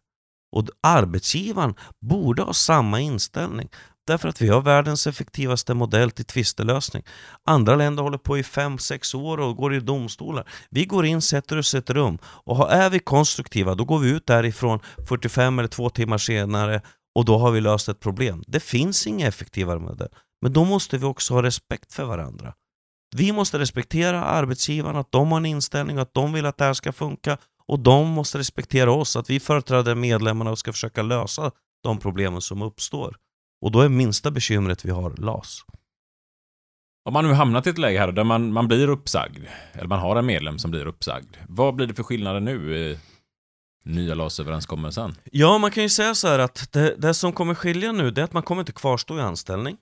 Och arbetsgivaren borde ha samma inställning. Därför att vi har världens effektivaste modell till tvistelösning. Andra länder håller på i 5-6 år och går i domstolar. Vi går in, sätter oss i ett rum och är vi konstruktiva då går vi ut därifrån 45 eller 2 timmar senare och då har vi löst ett problem. Det finns inga effektivare modell. Men då måste vi också ha respekt för varandra. Vi måste respektera arbetsgivarna, att de har en inställning, att de vill att det här ska funka och de måste respektera oss, att vi företräder medlemmarna och ska försöka lösa de problemen som uppstår. Och då är minsta bekymret vi har LAS. Om man nu hamnat i ett läge här där man, man blir uppsagd, eller man har en medlem som blir uppsagd, vad blir det för skillnader nu i nya LAS-överenskommelsen? Ja, man kan ju säga så här att det, det som kommer skilja nu det är att man kommer inte kvarstå i anställning.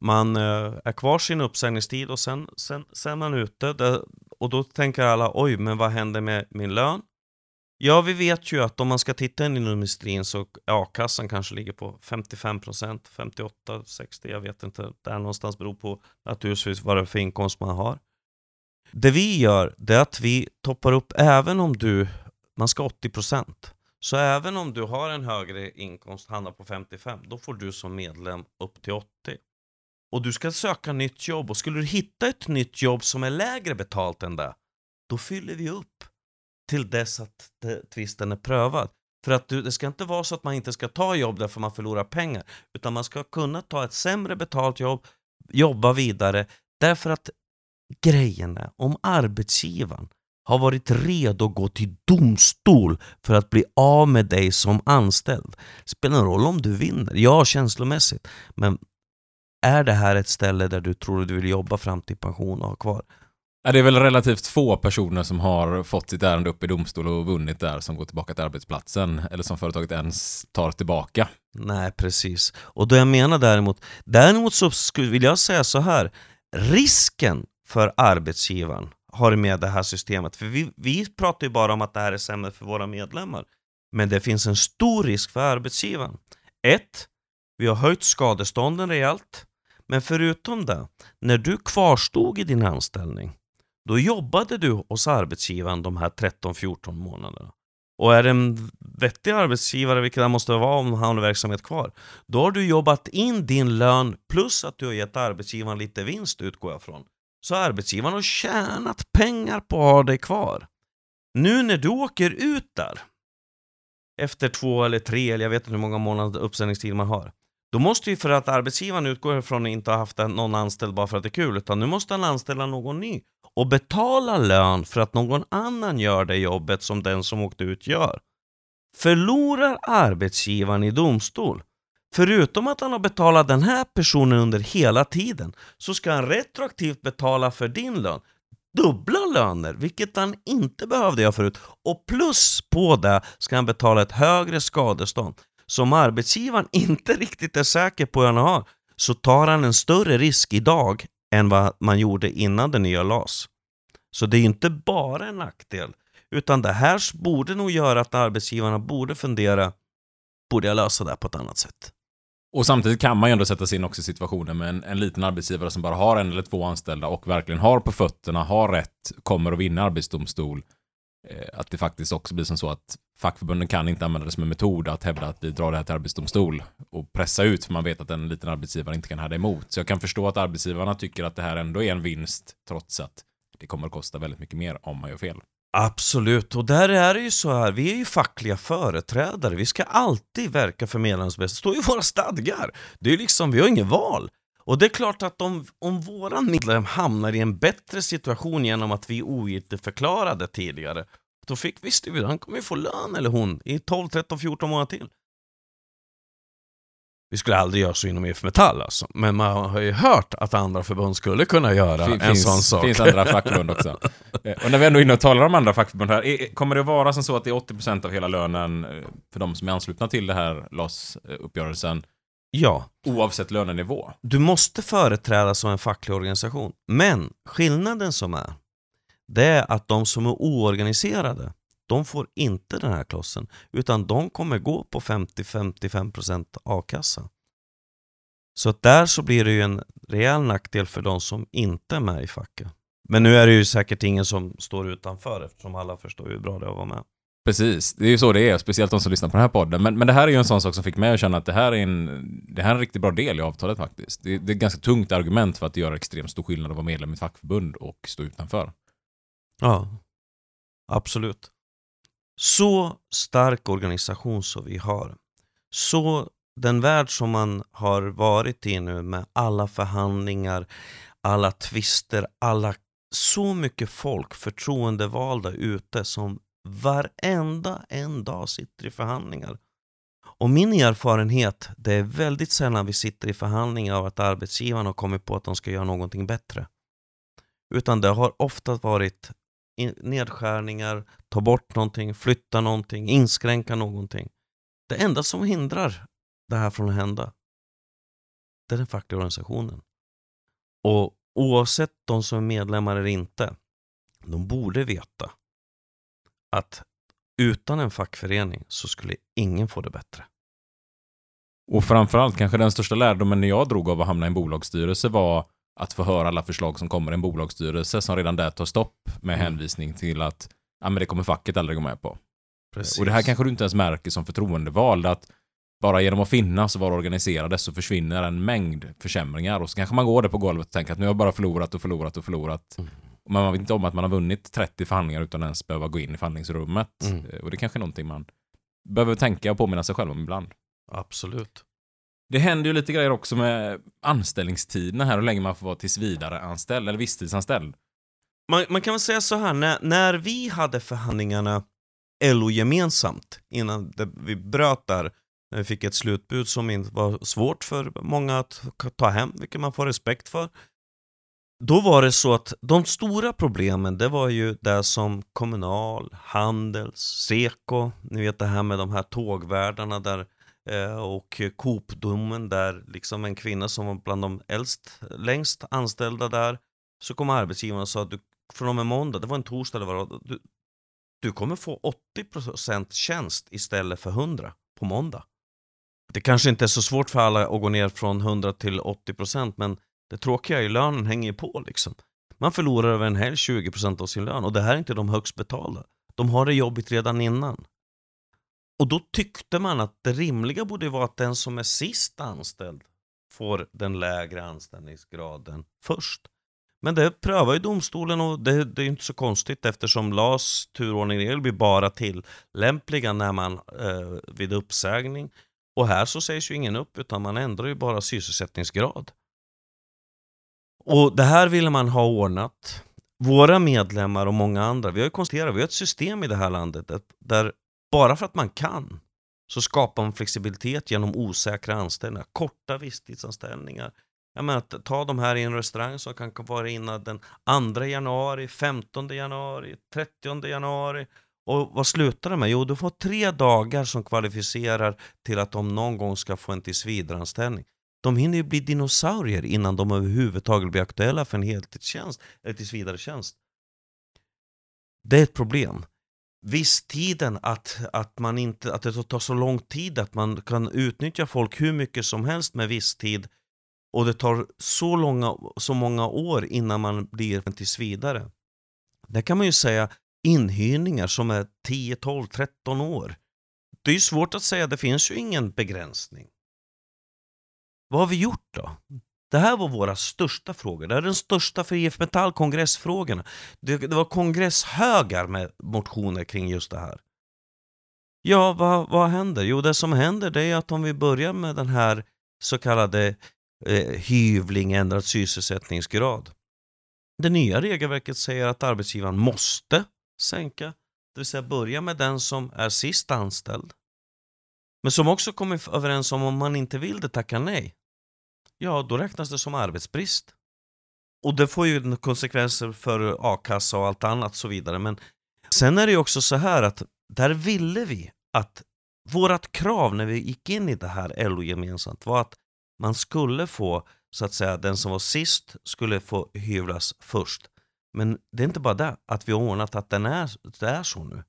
Man eh, är kvar sin uppsägningstid och sen, sen, sen är man ute. Det, och då tänker alla, oj, men vad händer med min lön? Ja, vi vet ju att om man ska titta in i industrin så är a-kassan kanske ligger på 55 procent, 58, 60, jag vet inte. Där någonstans beror på naturligtvis vad det är för inkomst man har. Det vi gör, det är att vi toppar upp även om du, man ska 80 procent, Så även om du har en högre inkomst, hamnar på 55, då får du som medlem upp till 80. Och du ska söka nytt jobb och skulle du hitta ett nytt jobb som är lägre betalt än det, då fyller vi upp till dess att tvisten är prövad. För att du, det ska inte vara så att man inte ska ta jobb därför man förlorar pengar, utan man ska kunna ta ett sämre betalt jobb, jobba vidare, därför att grejen är, om arbetsgivaren har varit redo att gå till domstol för att bli av med dig som anställd. Spelar ingen roll om du vinner, ja känslomässigt, men är det här ett ställe där du tror att du vill jobba fram till pension och ha kvar? Ja, det är väl relativt få personer som har fått sitt ärende upp i domstol och vunnit där som går tillbaka till arbetsplatsen eller som företaget ens tar tillbaka. Nej, precis. Och det jag menar däremot, däremot så skulle, vill jag säga så här, risken för arbetsgivaren har med det här systemet, för vi, vi pratar ju bara om att det här är sämre för våra medlemmar, men det finns en stor risk för arbetsgivaren. Ett, vi har höjt skadestånden rejält, men förutom det, när du kvarstod i din anställning, då jobbade du hos arbetsgivaren de här 13-14 månaderna. Och är det en vettig arbetsgivare, vilket det måste vara om han har verksamhet kvar, då har du jobbat in din lön plus att du har gett arbetsgivaren lite vinst utgår jag från. Så arbetsgivaren har tjänat pengar på att ha dig kvar. Nu när du åker ut där, efter två eller tre, eller jag vet inte hur många månader uppsägningstid man har, då måste ju för att arbetsgivaren utgår ifrån att inte ha haft någon anställd bara för att det är kul, utan nu måste han anställa någon ny och betala lön för att någon annan gör det jobbet som den som åkte ut gör. Förlorar arbetsgivaren i domstol, förutom att han har betalat den här personen under hela tiden, så ska han retroaktivt betala för din lön. Dubbla löner, vilket han inte behövde göra förut. Och plus på det ska han betala ett högre skadestånd. Som arbetsgivaren inte riktigt är säker på hur han har, så tar han en större risk idag än vad man gjorde innan den nya LAS. Så det är inte bara en nackdel, utan det här borde nog göra att arbetsgivarna borde fundera, borde jag lösa det här på ett annat sätt? Och samtidigt kan man ju ändå sätta sig in också i situationen med en, en liten arbetsgivare som bara har en eller två anställda och verkligen har på fötterna, har rätt, kommer att vinna arbetsdomstol. Eh, att det faktiskt också blir som så att fackförbunden kan inte använda det som en metod att hävda att vi drar det här till arbetsdomstol och pressa ut för man vet att en liten arbetsgivare inte kan härda emot. Så jag kan förstå att arbetsgivarna tycker att det här ändå är en vinst trots att det kommer att kosta väldigt mycket mer om man gör fel. Absolut, och där är det ju så här, vi är ju fackliga företrädare, vi ska alltid verka för medlemmarnas bästa, det står ju i våra stadgar. Det är ju liksom, vi har inget val. Och det är klart att om, om våran medlem hamnar i en bättre situation genom att vi ogiltigförklarade tidigare, då fick vi, han kommer ju få lön eller hon i 12, 13, 14 månader till. Vi skulle aldrig göra så inom IF Metall alltså, men man har ju hört att andra förbund skulle kunna göra Fin- en sån sak. finns andra fackförbund också. Eh, Och när vi ändå är inne och talar om andra fackförbund här, är- kommer det vara som så att det är 80% av hela lönen eh, för de som är anslutna till det här LAS-uppgörelsen, Ja, oavsett lönenivå? du måste företrädas som en facklig organisation. Men skillnaden som är, det är att de som är oorganiserade, de får inte den här klossen, utan de kommer gå på 50-55% a-kassa. Så att där så blir det ju en rejäl nackdel för de som inte är med i facket. Men nu är det ju säkert ingen som står utanför eftersom alla förstår hur bra det är att vara med. Precis, det är ju så det är, speciellt de som lyssnar på den här podden. Men, men det här är ju en sån sak som fick mig att känna att det här är en, det här är en riktigt bra del i avtalet faktiskt. Det, det är ett ganska tungt argument för att det gör extremt stor skillnad att vara medlem i ett fackförbund och stå utanför. Ja, absolut. Så stark organisation som vi har. Så den värld som man har varit i nu med alla förhandlingar, alla tvister, alla så mycket folk, förtroendevalda ute som varenda en dag sitter i förhandlingar. Och min erfarenhet, det är väldigt sällan vi sitter i förhandlingar av att arbetsgivaren har kommit på att de ska göra någonting bättre. Utan det har ofta varit in- nedskärningar, ta bort någonting, flytta någonting, inskränka någonting. Det enda som hindrar det här från att hända, det är den fackliga organisationen. Och oavsett de som är medlemmar eller inte, de borde veta att utan en fackförening så skulle ingen få det bättre. Och framförallt kanske den största lärdomen jag drog av att hamna i en bolagsstyrelse var att få höra alla förslag som kommer i en bolagsstyrelse som redan där tar stopp med Mm. hänvisning till att ja, men det kommer facket aldrig gå med på. Precis. Och det här kanske du inte ens märker som förtroendevald att bara genom att finnas och vara organiserade så försvinner en mängd försämringar och så kanske man går där på golvet och tänker att nu har jag bara förlorat och förlorat och förlorat. Mm. Men man vet inte om att man har vunnit 30 förhandlingar utan ens behöva gå in i förhandlingsrummet. Mm. Eh, Och det är kanske är någonting man behöver tänka och påminna sig själv om ibland. Absolut. Det händer ju lite grejer också med anställningstiderna här, hur länge man får vara tills vidare anställd eller visstidsanställd. Man, man kan väl säga så här, när, när vi hade förhandlingarna LO gemensamt, innan det, vi bröt där, när vi fick ett slutbud som inte var svårt för många att ta hem, vilket man får respekt för. Då var det så att de stora problemen, det var ju det som Kommunal, Handels, Seko, ni vet det här med de här tågvärdarna där Eh, och Coop-domen där liksom en kvinna som var bland de äldst, längst anställda där så kom arbetsgivaren och sa att du, från och med måndag, det var en torsdag, det var, du, du kommer få 80% tjänst istället för 100 på måndag. Det kanske inte är så svårt för alla att gå ner från 100 till 80% men det tråkiga är ju lönen hänger ju på liksom. Man förlorar över en helg 20% av sin lön och det här är inte de högst betalda. De har det jobbigt redan innan. Och då tyckte man att det rimliga borde vara att den som är sist anställd får den lägre anställningsgraden först. Men det prövar ju domstolen och det, det är ju inte så konstigt eftersom LAS turordning blir bara tillämpliga när man eh, vid uppsägning. Och här så sägs ju ingen upp utan man ändrar ju bara sysselsättningsgrad. Och det här ville man ha ordnat. Våra medlemmar och många andra, vi har ju konstaterat, vi har ett system i det här landet där bara för att man kan så skapar man flexibilitet genom osäkra anställningar, korta visstidsanställningar. Jag menar, att ta de här i en restaurang som kan vara innan den 2 januari, 15 januari, 30 januari. Och vad slutar det med? Jo, du får tre dagar som kvalificerar till att de någon gång ska få en tillsvidareanställning. De hinner ju bli dinosaurier innan de överhuvudtaget blir aktuella för en heltidstjänst eller tillsvidaretjänst. Det är ett problem. Visstiden, att, att, man inte, att det tar så lång tid att man kan utnyttja folk hur mycket som helst med visstid och det tar så, långa, så många år innan man blir en tillsvidare. Där kan man ju säga inhyrningar som är 10, 12, 13 år. Det är ju svårt att säga, det finns ju ingen begränsning. Vad har vi gjort då? Det här var våra största frågor. Det här är den största för IF Metall kongressfrågorna. Det, det var kongresshögar med motioner kring just det här. Ja, vad, vad händer? Jo, det som händer det är att om vi börjar med den här så kallade eh, hyvling, ändrad sysselsättningsgrad. Det nya regelverket säger att arbetsgivaren måste sänka, det vill säga börja med den som är sist anställd. Men som också kommer överens om om man inte vill det, tacka nej. Ja, då räknas det som arbetsbrist. Och det får ju konsekvenser för a-kassa och allt annat så vidare. Men sen är det ju också så här att där ville vi att vårt krav när vi gick in i det här LO gemensamt var att man skulle få, så att säga, den som var sist skulle få hyvlas först. Men det är inte bara det, att vi har ordnat att den är, det är så nu.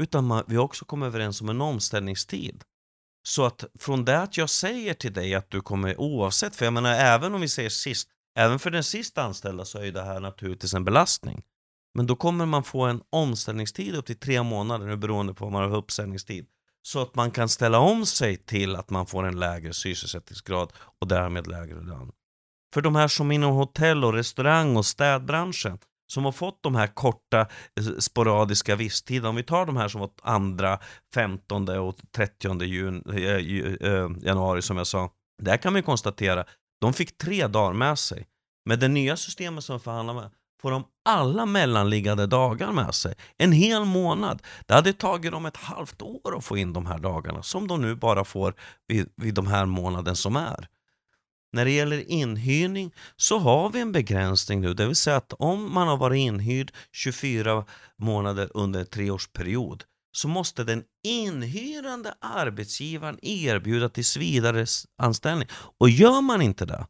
Utan man, vi har också kommit överens om en omställningstid. Så att från det att jag säger till dig att du kommer oavsett, för jag menar även om vi säger sist, även för den sist anställda så är ju det här naturligtvis en belastning. Men då kommer man få en omställningstid upp till tre månader, nu beroende på vad man har för uppsägningstid. Så att man kan ställa om sig till att man får en lägre sysselsättningsgrad och därmed lägre lön. För de här som inom hotell och restaurang och städbranschen som har fått de här korta eh, sporadiska visstiderna, om vi tar de här som var andra, 15 och 30 jun, eh, eh, januari som jag sa. Där kan man ju konstatera, de fick tre dagar med sig. Med det nya systemet som förhandlar med får de alla mellanliggande dagar med sig. En hel månad. Det hade tagit dem ett halvt år att få in de här dagarna som de nu bara får vid, vid de här månaden som är. När det gäller inhyrning så har vi en begränsning nu, det vill säga att om man har varit inhyrd 24 månader under en treårsperiod så måste den inhyrande arbetsgivaren erbjuda tillsvidareanställning. anställning. Och gör man inte det,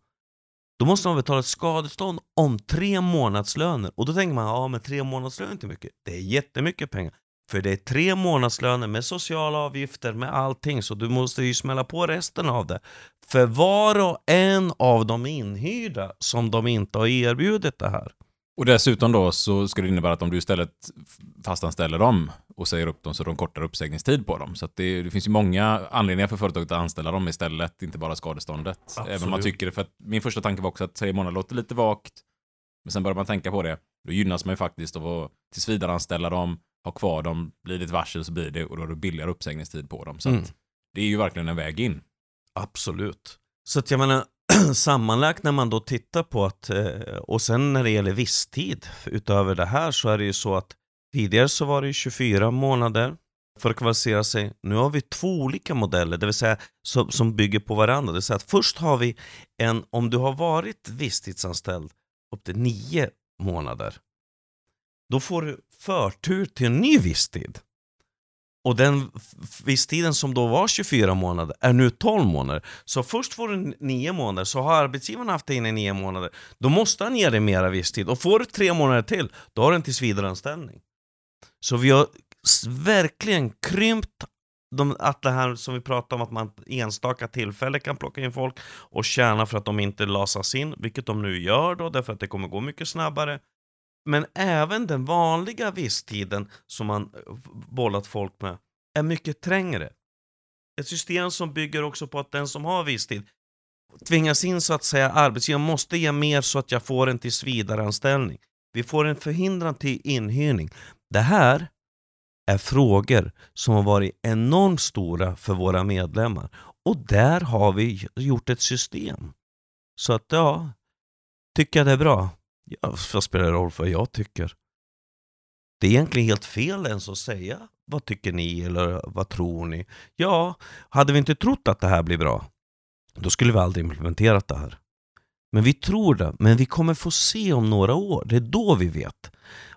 då måste man betala ett skadestånd om tre månadslöner. Och då tänker man, ja men tre månadslöner är inte mycket. Det är jättemycket pengar. För det är tre månadslöner med sociala avgifter, med allting, så du måste ju smälla på resten av det. För var och en av de inhyrda som de inte har erbjudit det här. Och dessutom då så skulle det innebära att om du istället fastanställer dem och säger upp dem så de kortar uppsägningstid på dem. Så det, det finns ju många anledningar för företaget att anställa dem istället, inte bara skadeståndet. Absolut. Även om man tycker det, för att min första tanke var också att tre månader låter lite vagt. Men sen börjar man tänka på det. Då gynnas man ju faktiskt av att tills vidare anställa dem, ha kvar dem, blir det ett varsel så blir det och då är det billigare uppsägningstid på dem. Så Mm. det är ju verkligen en väg in. Absolut. Så att jag menar, sammanlagt när man då tittar på att, eh, och sen när det gäller visstid, utöver det här så är det ju så att tidigare så var det ju 24 månader för att kvalificera sig. Nu har vi två olika modeller, det vill säga som, som bygger på varandra. Det vill säga att först har vi en, om du har varit visstidsanställd upp till nio månader, då får du förtur till en ny visstid. Och den visstiden som då var 24 månader är nu 12 månader. Så först får du 9 månader, så har arbetsgivaren haft dig inne i 9 månader, då måste han ge dig mera visstid. Och får du 3 månader till, då har du en tillsvidareanställning. Så vi har verkligen krympt de, att det här som vi pratade om, att man enstaka tillfälle kan plocka in folk och tjäna för att de inte lasas in, vilket de nu gör då, därför att det kommer gå mycket snabbare. Men även den vanliga visstiden som man eh, bollat folk med är mycket trängre. Ett system som bygger också på att den som har visstid tvingas in så att säga, arbetsgivaren måste ge mer så att jag får en tillsvidareanställning. Vi får en förhindran till inhyrning. Det här är frågor som har varit enormt stora för våra medlemmar. Och där har vi gjort ett system. Så att ja, tycker jag det är bra? Vad spelar det roll för vad jag tycker? Det är egentligen helt fel ens att säga vad tycker ni eller vad tror ni? Ja, hade vi inte trott att det här blir bra, då skulle vi aldrig implementerat det här. Men vi tror det, men vi kommer få se om några år. Det är då vi vet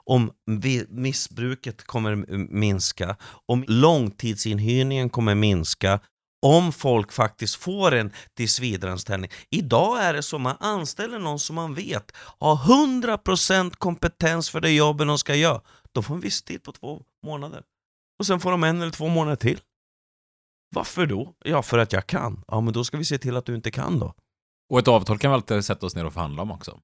om vi, missbruket kommer minska, om långtidsinhyrningen kommer minska, om folk faktiskt får en tillsvidareanställning. Idag är det så man anställer någon som man vet har 100% kompetens för det jobben de ska göra. Då får en viss tid på två månader. Och sen får de en eller två månader till. Varför då? Ja, för att jag kan. Ja, men då ska vi se till att du inte kan då. Och ett avtal kan vi alltid sätta oss ner och förhandla om också.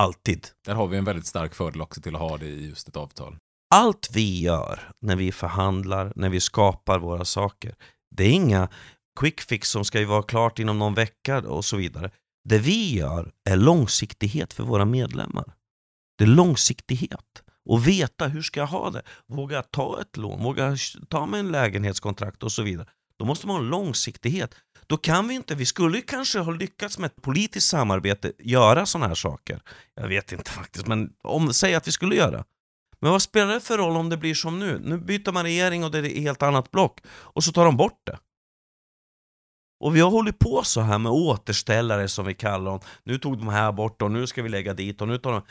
Alltid. Där har vi en väldigt stark fördel också till att ha det i just ett avtal. Allt vi gör när vi förhandlar, när vi skapar våra saker, det är inga quick fix som ska ju vara klart inom någon vecka och så vidare. Det vi gör är långsiktighet för våra medlemmar. Det är långsiktighet. Och veta hur ska jag ha det? Våga ta ett lån, våga ta med en lägenhetskontrakt och så vidare. Då måste man ha långsiktighet. Då kan vi inte, vi skulle kanske ha lyckats med ett politiskt samarbete göra sådana här saker. Jag vet inte faktiskt, men om, säg att vi skulle göra. Men vad spelar det för roll om det blir som nu? Nu byter man regering och det är ett helt annat block. Och så tar de bort det. Och vi har hållit på så här med återställare som vi kallar dem. Nu tog de här bort och nu ska vi lägga dit och nu tar de...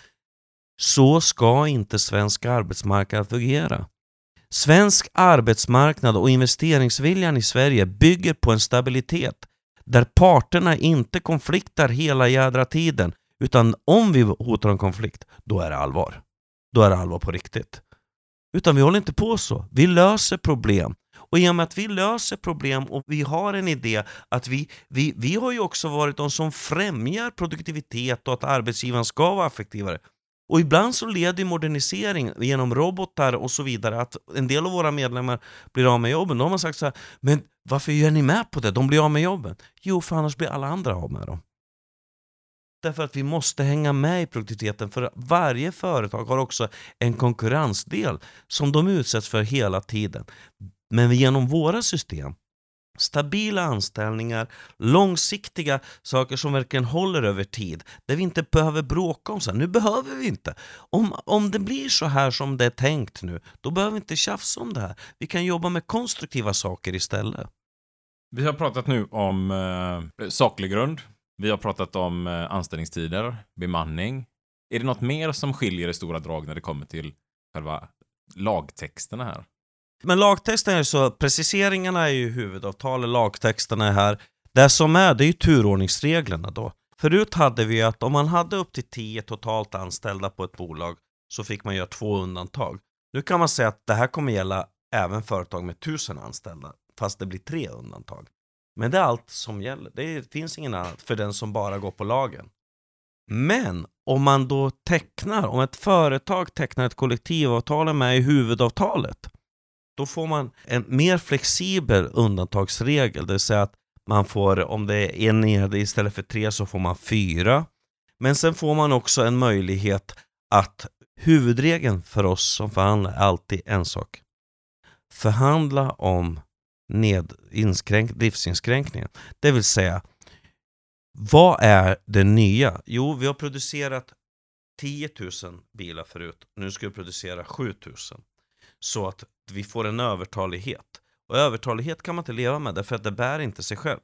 Så ska inte svensk arbetsmarknad fungera. Svensk arbetsmarknad och investeringsviljan i Sverige bygger på en stabilitet där parterna inte konfliktar hela jädra tiden utan om vi hotar en konflikt, då är det allvar. Då är det allvar på riktigt. Utan vi håller inte på så. Vi löser problem. Och i och med att vi löser problem och vi har en idé att vi, vi, vi har ju också varit de som främjar produktivitet och att arbetsgivaren ska vara effektivare. Och ibland så leder modernisering genom robotar och så vidare att en del av våra medlemmar blir av med jobben. Då har man sagt så här, men varför gör ni med på det? De blir av med jobben. Jo, för annars blir alla andra av med dem. Därför att vi måste hänga med i produktiviteten för varje företag har också en konkurrensdel som de utsätts för hela tiden. Men genom våra system, stabila anställningar, långsiktiga saker som verkligen håller över tid, där vi inte behöver bråka om så här. Nu behöver vi inte. Om, om det blir så här som det är tänkt nu, då behöver vi inte tjafsa om det här. Vi kan jobba med konstruktiva saker istället. Vi har pratat nu om eh, saklig grund. Vi har pratat om eh, anställningstider, bemanning. Är det något mer som skiljer i stora drag när det kommer till själva lagtexterna här? Men lagtexten är så, preciseringarna är ju huvudavtalet, lagtexterna är här. Det som är, det är ju turordningsreglerna då. Förut hade vi att om man hade upp till 10 totalt anställda på ett bolag så fick man göra två undantag. Nu kan man säga att det här kommer gälla även företag med tusen anställda, fast det blir tre undantag. Men det är allt som gäller. Det finns ingen annat för den som bara går på lagen. Men om man då tecknar, om ett företag tecknar ett kollektivavtal med i huvudavtalet, då får man en mer flexibel undantagsregel, det vill säga att man får, om det är en nere istället för tre så får man fyra. Men sen får man också en möjlighet att huvudregeln för oss som förhandlar är alltid en sak. Förhandla om ned, inskränk, livsinskränkningen. Det vill säga, vad är det nya? Jo, vi har producerat 10 000 bilar förut. Nu ska vi producera 7 000. Så att vi får en övertalighet. Och övertalighet kan man inte leva med därför att det bär inte sig själv.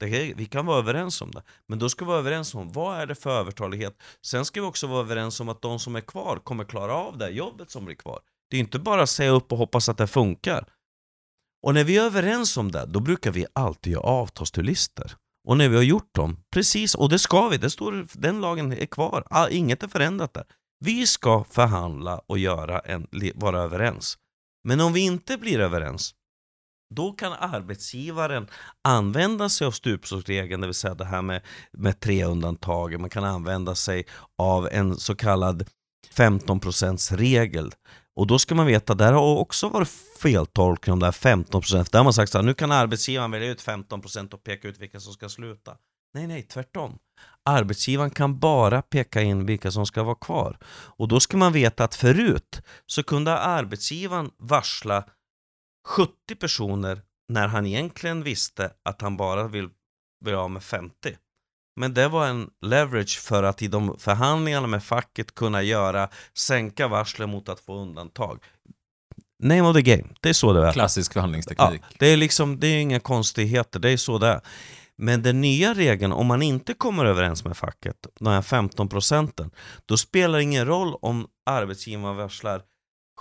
Det, vi kan vara överens om det. Men då ska vi vara överens om vad är det för övertalighet. Sen ska vi också vara överens om att de som är kvar kommer klara av det jobbet som blir kvar. Det är inte bara att säga upp och hoppas att det funkar. Och när vi är överens om det, då brukar vi alltid göra avtalsturlister. Och när vi har gjort dem, precis, och det ska vi, det står, den lagen är kvar, ah, inget är förändrat där. Vi ska förhandla och göra en, vara överens. Men om vi inte blir överens, då kan arbetsgivaren använda sig av stupstocksregeln, det vill säga det här med, med tre undantag. Man kan använda sig av en så kallad 15% regel. Och då ska man veta, där har också varit feltolkning om det här 15%. Där har man sagt att nu kan arbetsgivaren välja ut 15% och peka ut vilka som ska sluta. Nej, nej, tvärtom. Arbetsgivaren kan bara peka in vilka som ska vara kvar. Och då ska man veta att förut så kunde arbetsgivaren varsla 70 personer när han egentligen visste att han bara vill bli av med 50. Men det var en leverage för att i de förhandlingarna med facket kunna göra, sänka varslen mot att få undantag. Name of the game, det är så det är. Klassisk förhandlingsteknik. Ja, det är liksom, det är inga konstigheter, det är så det är. Men den nya regeln, om man inte kommer överens med facket, de här 15 procenten, då spelar det ingen roll om arbetsgivaren varslar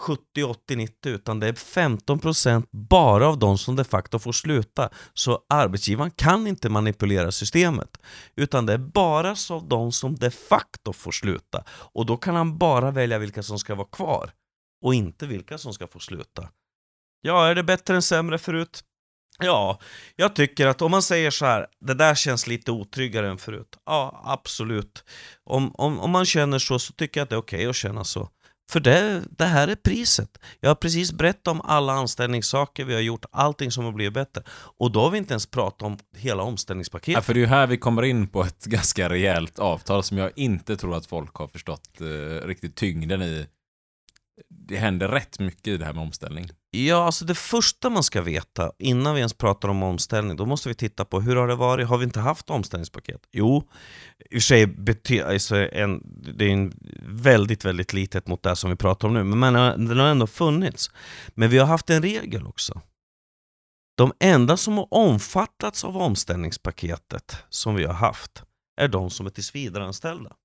70, 80, 90 utan det är 15% bara av de som de facto får sluta. Så arbetsgivaren kan inte manipulera systemet. Utan det är bara av de som de facto får sluta. Och då kan han bara välja vilka som ska vara kvar. Och inte vilka som ska få sluta. Ja, är det bättre än sämre förut? Ja, jag tycker att om man säger så här, det där känns lite otryggare än förut. Ja, absolut. Om, om, om man känner så, så tycker jag att det är okej okay att känna så. För det, det här är priset. Jag har precis berättat om alla anställningssaker vi har gjort, allting som har blivit bättre. Och då har vi inte ens pratat om hela omställningspaketet. Ja, för det är ju här vi kommer in på ett ganska rejält avtal som jag inte tror att folk har förstått eh, riktigt tyngden i. Det händer rätt mycket i det här med omställning. Ja, alltså det första man ska veta innan vi ens pratar om omställning, då måste vi titta på hur har det varit? Har vi inte haft omställningspaket? Jo, i och för sig alltså en, det är en väldigt, väldigt litet mot det som vi pratar om nu, men den har ändå funnits. Men vi har haft en regel också. De enda som har omfattats av omställningspaketet som vi har haft är de som är tillsvidareanställda.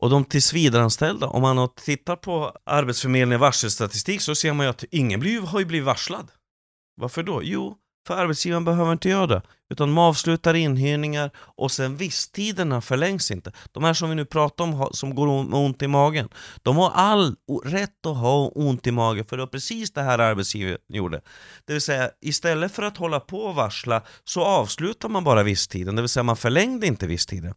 Och de tillsvidareanställda, om man tittar på Arbetsförmedlingens varselstatistik så ser man ju att ingen blir, har ju blivit varslad. Varför då? Jo, för arbetsgivaren behöver inte göra det. Utan de avslutar inhyrningar och sen visstiderna förlängs inte. De här som vi nu pratar om som går med ont i magen, de har all rätt att ha ont i magen för det var precis det här arbetsgivaren gjorde. Det vill säga, istället för att hålla på och varsla så avslutar man bara visstiden, det vill säga man förlängde inte visstiden.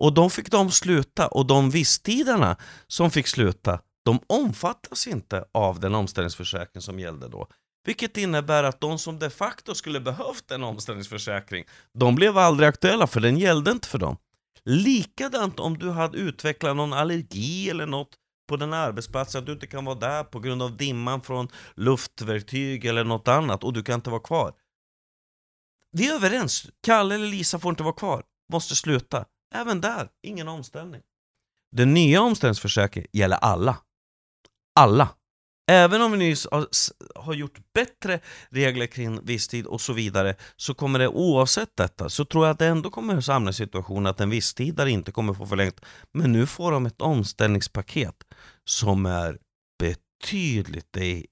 Och de fick de sluta och de visstiderna som fick sluta, de omfattas inte av den omställningsförsäkring som gällde då. Vilket innebär att de som de facto skulle behövt en omställningsförsäkring, de blev aldrig aktuella för den gällde inte för dem. Likadant om du hade utvecklat någon allergi eller något på den arbetsplatsen, att du inte kan vara där på grund av dimman från luftverktyg eller något annat och du kan inte vara kvar. Vi är överens, Kalle eller Lisa får inte vara kvar, måste sluta. Även där, ingen omställning. Den nya omställningsförsäkringen gäller alla. Alla. Även om vi nyss har gjort bättre regler kring visstid och så vidare så kommer det oavsett detta så tror jag att det ändå kommer samla i att en visstidare inte kommer få förlängt. Men nu får de ett omställningspaket som är betydligt, det är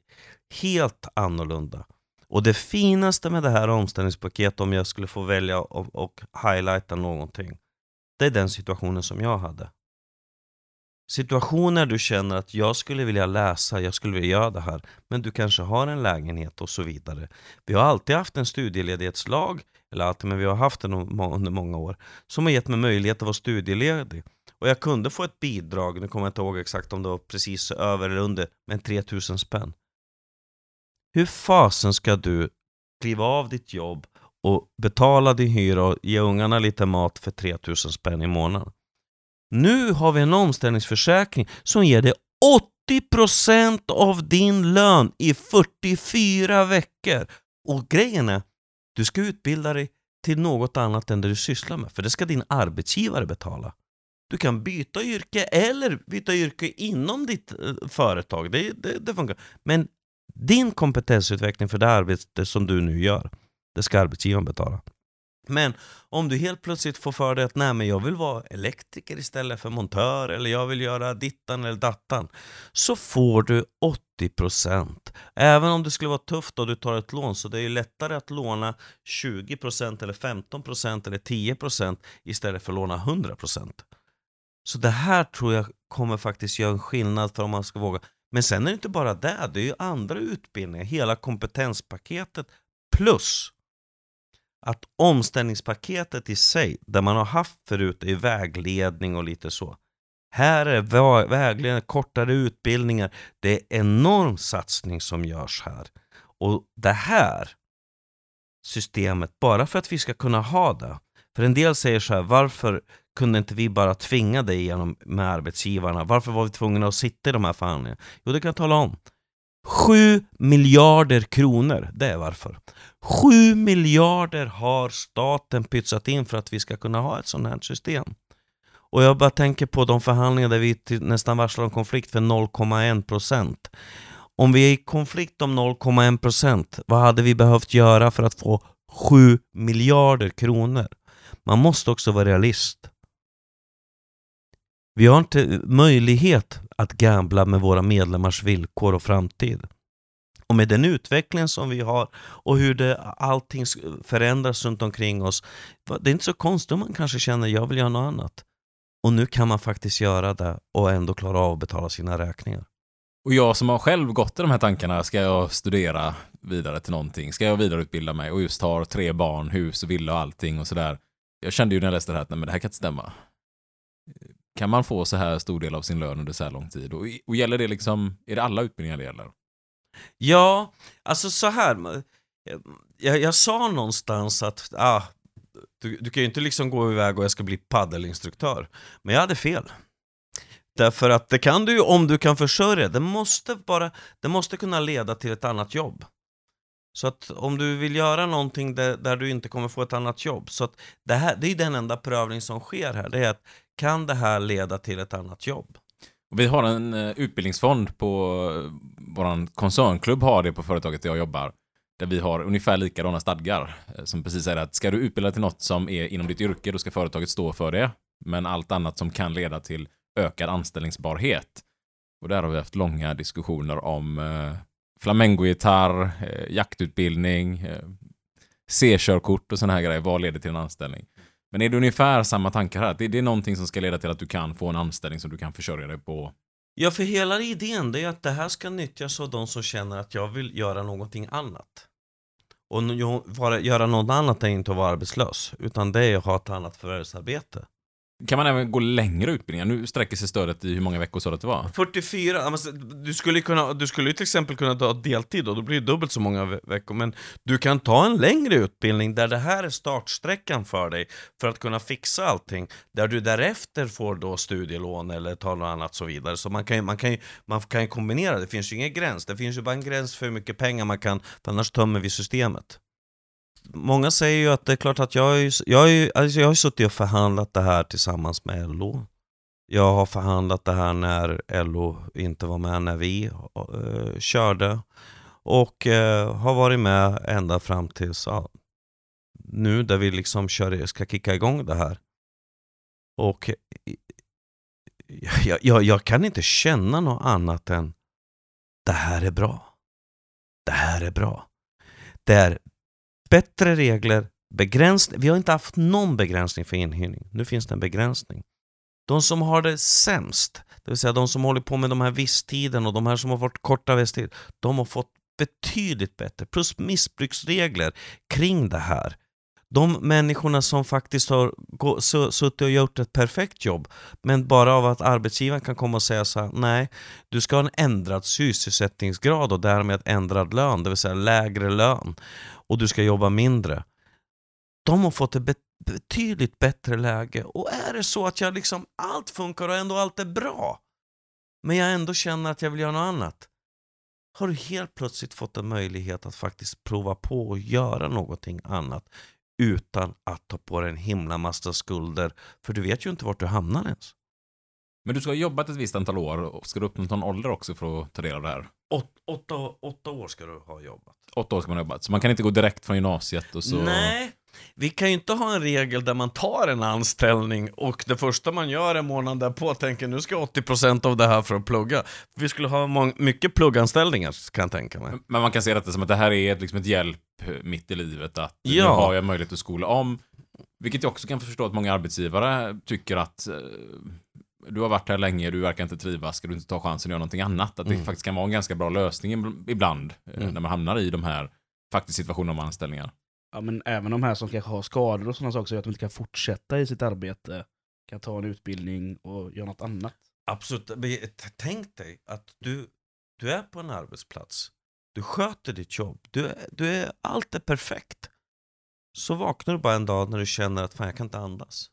helt annorlunda. Och det finaste med det här omställningspaketet om jag skulle få välja och, och highlighta någonting det är den situationen som jag hade. situationer du känner att jag skulle vilja läsa, jag skulle vilja göra det här, men du kanske har en lägenhet och så vidare. Vi har alltid haft en studieledighetslag, eller alltid, men vi har haft den under många år, som har gett mig möjlighet att vara studieledig. Och jag kunde få ett bidrag, nu kommer jag inte ihåg exakt om det var precis över eller under, men 3000 spänn. Hur fasen ska du kliva av ditt jobb och betala din hyra och ge ungarna lite mat för 3000 spänn i månaden? Nu har vi en omställningsförsäkring som ger dig 80% av din lön i 44 veckor. Och grejen är, du ska utbilda dig till något annat än det du sysslar med, för det ska din arbetsgivare betala. Du kan byta yrke eller byta yrke inom ditt eh, företag, det, det, det funkar. Men din kompetensutveckling för det arbete som du nu gör, det ska arbetsgivaren betala. Men om du helt plötsligt får för dig att nej, men jag vill vara elektriker istället för montör eller jag vill göra dittan eller dattan så får du 80%. Även om det skulle vara tufft och du tar ett lån så det är ju lättare att låna 20% eller 15% eller 10% istället för att låna 100%. Så det här tror jag kommer faktiskt göra en skillnad för om man ska våga. Men sen är det inte bara det, det är ju andra utbildningar, hela kompetenspaketet plus att omställningspaketet i sig, där man har haft förut, är vägledning och lite så. Här är vägledning, kortare utbildningar. Det är enorm satsning som görs här. Och det här systemet, bara för att vi ska kunna ha det. För en del säger så här, varför kunde inte vi bara tvinga dig igenom med arbetsgivarna? Varför var vi tvungna att sitta i de här förhandlingarna? Jo, det kan jag tala om. 7 miljarder kronor, det är varför. 7 miljarder har staten pytsat in för att vi ska kunna ha ett sånt här system. Och jag bara tänker på de förhandlingar där vi nästan varslar om konflikt för 0,1%. Om vi är i konflikt om 0,1%, vad hade vi behövt göra för att få 7 miljarder kronor? Man måste också vara realist. Vi har inte möjlighet att gambla med våra medlemmars villkor och framtid. Och med den utvecklingen som vi har och hur det, allting förändras runt omkring oss. Det är inte så konstigt om man kanske känner jag vill göra något annat. Och nu kan man faktiskt göra det och ändå klara av att betala sina räkningar. Och jag som har själv gått i de här tankarna, ska jag studera vidare till någonting? Ska jag vidareutbilda mig? Och just har tre barn, hus och villa och allting och sådär. Jag kände ju när jag läste det här att nej, men det här kan inte stämma kan man få så här stor del av sin lön under så här lång tid? Och, och gäller det liksom, är det alla utbildningar det gäller? Ja, alltså så här. Jag, jag sa någonstans att ah, du, du kan ju inte liksom gå iväg och jag ska bli paddelinstruktör. Men jag hade fel. Därför att det kan du ju om du kan försörja det måste bara, det måste kunna leda till ett annat jobb. Så att om du vill göra någonting där, där, du inte kommer få ett annat jobb, så att det, här, det är den enda prövning som sker här, det är att kan det här leda till ett annat jobb? Vi har en eh, utbildningsfond på eh, vår koncernklubb har det på företaget där jag jobbar. Där vi har ungefär likadana stadgar. Eh, som precis säger att ska du utbilda till något som är inom ditt yrke, då ska företaget stå för det. Men allt annat som kan leda till ökad anställningsbarhet. Och där har vi haft långa diskussioner om eh, flamengogitarr, eh, jaktutbildning, C-körkort och sådana här grejer. Vad leder till en anställning? Men är det ungefär samma tankar här? Det, det är någonting som ska leda till att du kan få en anställning som du kan försörja dig på? Ja, för hela idén det är att det här ska nyttjas av de som känner att jag vill göra någonting annat. Och göra något annat är inte att vara arbetslös, utan det är att ha ett annat förvärvsarbete. Kan man även gå längre utbildningar? Nu sträcker sig stödet i hur många veckor sa du att det var? 44, du skulle, kunna, du skulle till exempel kunna ta deltid och då blir det dubbelt så många veckor, men du kan ta en längre utbildning där det här är startsträckan för dig för att kunna fixa allting, där du därefter får då studielån eller tar något annat så vidare. Så man kan ju, man kan ju, man kan ju kombinera, det finns ju ingen gräns, det finns ju bara en gräns för hur mycket pengar man kan, för annars tömmer vi systemet många säger ju att det är klart att jag har ju, jag har ju, alltså jag har suttit och förhandlat det här tillsammans med LO. Jag har förhandlat det här när LO inte var med när vi uh, körde. Och uh, har varit med ända fram tills uh, nu där vi liksom kör, ska kicka igång det här. Och jag, jag, jag kan inte känna något annat än det här är bra. Det här är bra. Det är bättre regler, begränsning. Vi har inte haft någon begränsning för inhyrning. Nu finns det en begränsning. De som har det sämst, det vill säga de som håller på med de här visstiden och de här som har fått korta visstid, de har fått betydligt bättre, plus missbruksregler kring det här. De människorna som faktiskt har suttit och gjort ett perfekt jobb, men bara av att arbetsgivaren kan komma och säga så här, nej, du ska ha en ändrad sysselsättningsgrad och därmed ändrad lön, det vill säga lägre lön, och du ska jobba mindre. De har fått ett betydligt bättre läge. Och är det så att jag liksom, allt funkar och ändå allt är bra, men jag ändå känner att jag vill göra något annat, har du helt plötsligt fått en möjlighet att faktiskt prova på och göra någonting annat utan att ta på dig en himla massa skulder, för du vet ju inte vart du hamnar ens. Men du ska ha jobbat ett visst antal år och ska du uppnå någon ålder också för att ta del av det här? Åt, åtta, åtta år ska du ha jobbat. Åtta år ska man ha jobbat, så man kan inte gå direkt från gymnasiet och så... Nej, vi kan ju inte ha en regel där man tar en anställning och det första man gör en månad därpå tänker nu ska jag 80% av det här för att plugga. Vi skulle ha mycket plugganställningar kan jag tänka mig. Men man kan se detta som att det här är liksom ett hjälp eh, mitt i livet, att nu Ja. har jag möjlighet att skola om. Vilket jag också kan förstå att många arbetsgivare tycker att eh, du har varit här länge, du verkar inte trivas, ska du inte ta chansen att göra någonting annat? Att det Mm. faktiskt kan vara en ganska bra lösning ib- ibland, eh, Mm. när man hamnar i de här faktiskt situationerna om anställningar. Ja, men även de här som kanske har skador och sådana saker, så att de inte kan fortsätta i sitt arbete, kan ta en utbildning och göra något annat. Absolut. Tänk dig att du, du är på en arbetsplats, du sköter ditt jobb, du är, du är, allt är perfekt. Så vaknar du bara en dag när du känner att fan jag kan inte andas.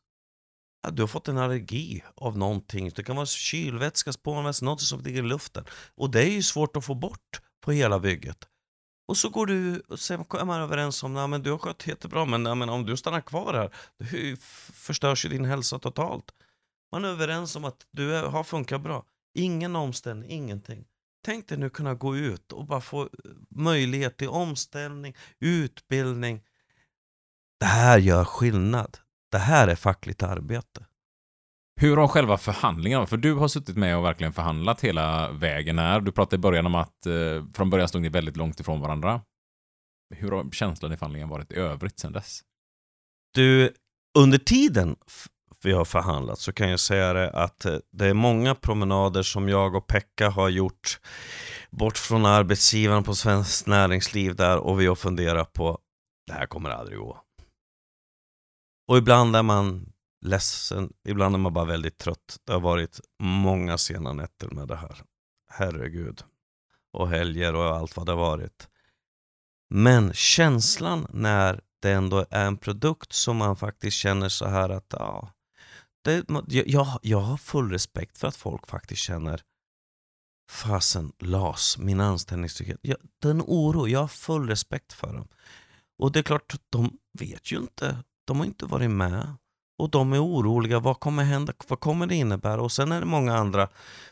Du har fått en allergi av någonting. Det kan vara kylvätska, spånvätska, något som ligger i luften. Och det är ju svårt att få bort på hela bygget. Och så går du och sen är man överens om att du har skött jättebra men, nej, men om du stannar kvar här, då förstörs ju din hälsa totalt. Man är överens om att du är, har funkat bra. Ingen omställning, ingenting. Tänk dig nu kunna gå ut och bara få eh, möjlighet till omställning, utbildning. Det här gör skillnad. Det här är fackligt arbete. Hur har själva förhandlingarna, för du har suttit med och verkligen förhandlat hela vägen här. Du pratade i början om att eh, från början stod ni väldigt långt ifrån varandra. Hur har känslan i förhandlingen varit i övrigt sedan dess? Du, under tiden vi har förhandlat så kan jag säga det att eh, det är många promenader som jag och Pekka har gjort bort från arbetsgivaren på Svenskt Näringsliv där och vi har funderat på det här kommer aldrig gå. Och ibland är man ledsen, ibland är man bara väldigt trött. Det har varit många sena nätter med det här. Herregud. Och helger och allt vad det har varit. Men känslan när det ändå är en produkt som man faktiskt känner så här att ja, det, jag, jag, har full respekt för att folk faktiskt känner fasen, LAS, min anställningstrygghet. Jag, den oro, jag har full respekt för dem. Och det är klart, de vet ju inte, de har inte varit med. Och de är oroliga, vad kommer hända, vad kommer det innebära? Och sen är det många andra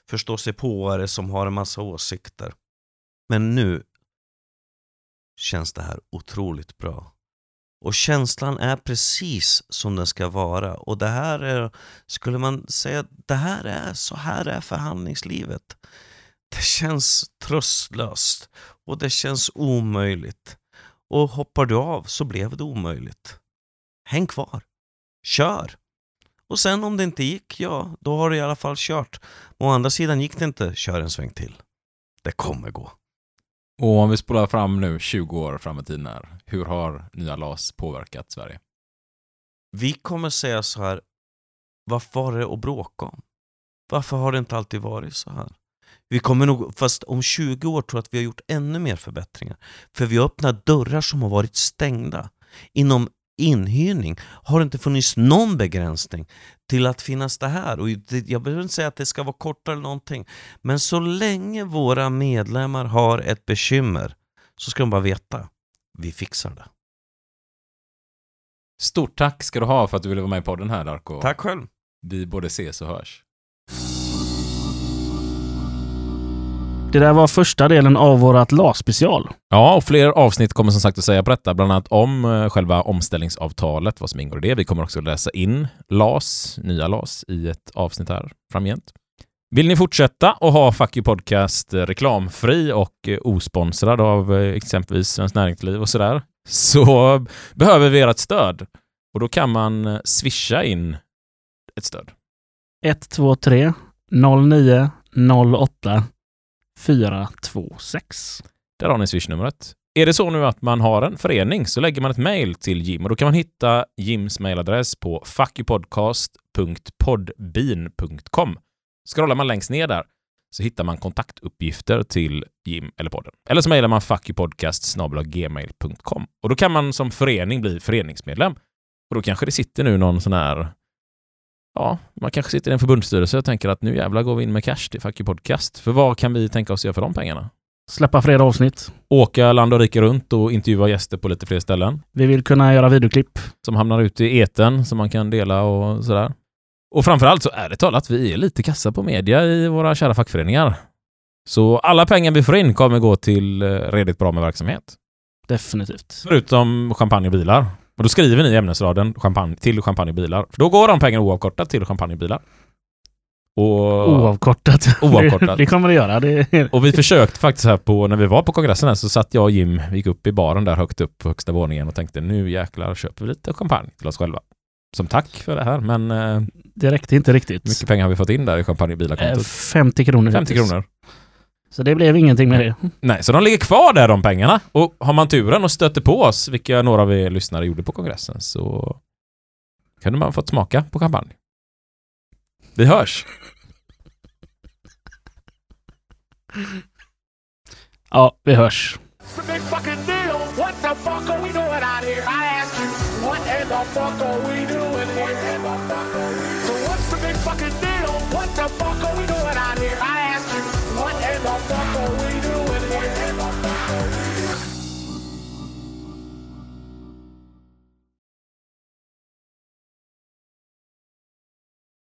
förståsigpåare som har en massa åsikter. Men nu känns det här otroligt bra. Och känslan är precis som den ska vara. Och det här är, skulle man säga, det här är, så här är förhandlingslivet. Det känns tröstlöst och det känns omöjligt. Och hoppar du av så blev det omöjligt. Häng kvar. Kör. Och sen om det inte gick, ja, då har du i alla fall kört. Å andra sidan gick det inte, kör en sväng till. Det kommer gå. Och om vi spolar fram nu 20 år fram i tiden här, hur har nya LAS påverkat Sverige? Vi kommer säga så här, varför var det att bråka om? Varför har det inte alltid varit så här? Vi kommer nog, fast om 20 år tror jag att vi har gjort ännu mer förbättringar. För vi har öppnat dörrar som har varit stängda. Inom inhyrning har det inte funnits någon begränsning till att finnas det här. Och jag behöver inte säga att det ska vara kortare eller någonting. Men så länge våra medlemmar har ett bekymmer så ska de bara veta, vi fixar det. Stort tack ska du ha för att du ville vara med i podden här Darko. Tack själv. Vi både ses och hörs. Det där var första delen av vårat LAS-special. Ja, och fler avsnitt kommer som sagt att säga på detta, bland annat om eh, själva omställningsavtalet, vad som ingår i det. Vi kommer också läsa in LAS, nya LAS, i ett avsnitt här framgent. Vill ni fortsätta och ha Fuck You Podcast eh, reklamfri och eh, osponsrad av exempelvis Svenskt Näringsliv och sådär, så behöver vi ert stöd. Och då kan man swisha in ett stöd. 123 09 08 426. Där har ni swishnumret. Är det så nu att man har en förening så lägger man ett mejl till Jim och då kan man hitta Jims mejladress på fuckypodcast.podbean.com. Scrollar man längst ner där så hittar man kontaktuppgifter till Jim eller podden. Eller så mejlar man fuckypodcast.gmail.com och då kan man som förening bli föreningsmedlem. Och då kanske det sitter nu någon sån här Ja, man kanske sitter i en förbundsstyrelse och tänker att nu jävlar går vi in med cash till Fucky Podcast. För vad kan vi tänka oss göra för de pengarna? Släppa fler avsnitt. Åka land och rike runt och intervjua gäster på lite fler ställen Vi vill kunna göra videoklipp. som hamnar ute i eten som man kan dela och sådär. Och framförallt så är det talat, vi är lite kassa på media i våra kära fackföreningar. Så alla pengar vi får in kommer gå till eh, redigt bra med verksamhet. Definitivt. Förutom champagne och bilar. Och då skriver ni i ämnesraden champagne, till champagne och bilar. För då går de pengarna oavkortat till champagne och Oavkortat. Oavkortat. det kommer det göra. Det och vi försökte faktiskt här på, när vi var på kongressen här, så satt jag och Jim, vi gick upp i baren där högt upp på högsta våningen och tänkte nu jäklar köper vi lite champagne till oss själva. Som tack för det här, men eh, det räckte inte riktigt. hur mycket pengar har vi fått in där i champagne och Eh, bilar-kontot? 50 kronor. 50 hittills. kronor. Så det blev ingenting med det. Nej, så de ligger kvar där de pengarna. Och har man turen och stöter på oss, vilka några av er lyssnare gjorde på kongressen, så kunde man fått smaka på champagne. Vi hörs! Ja, vi hörs. It's a big fucking deal. What the fuck are we doing out here? I ask you, what in the fuck are we?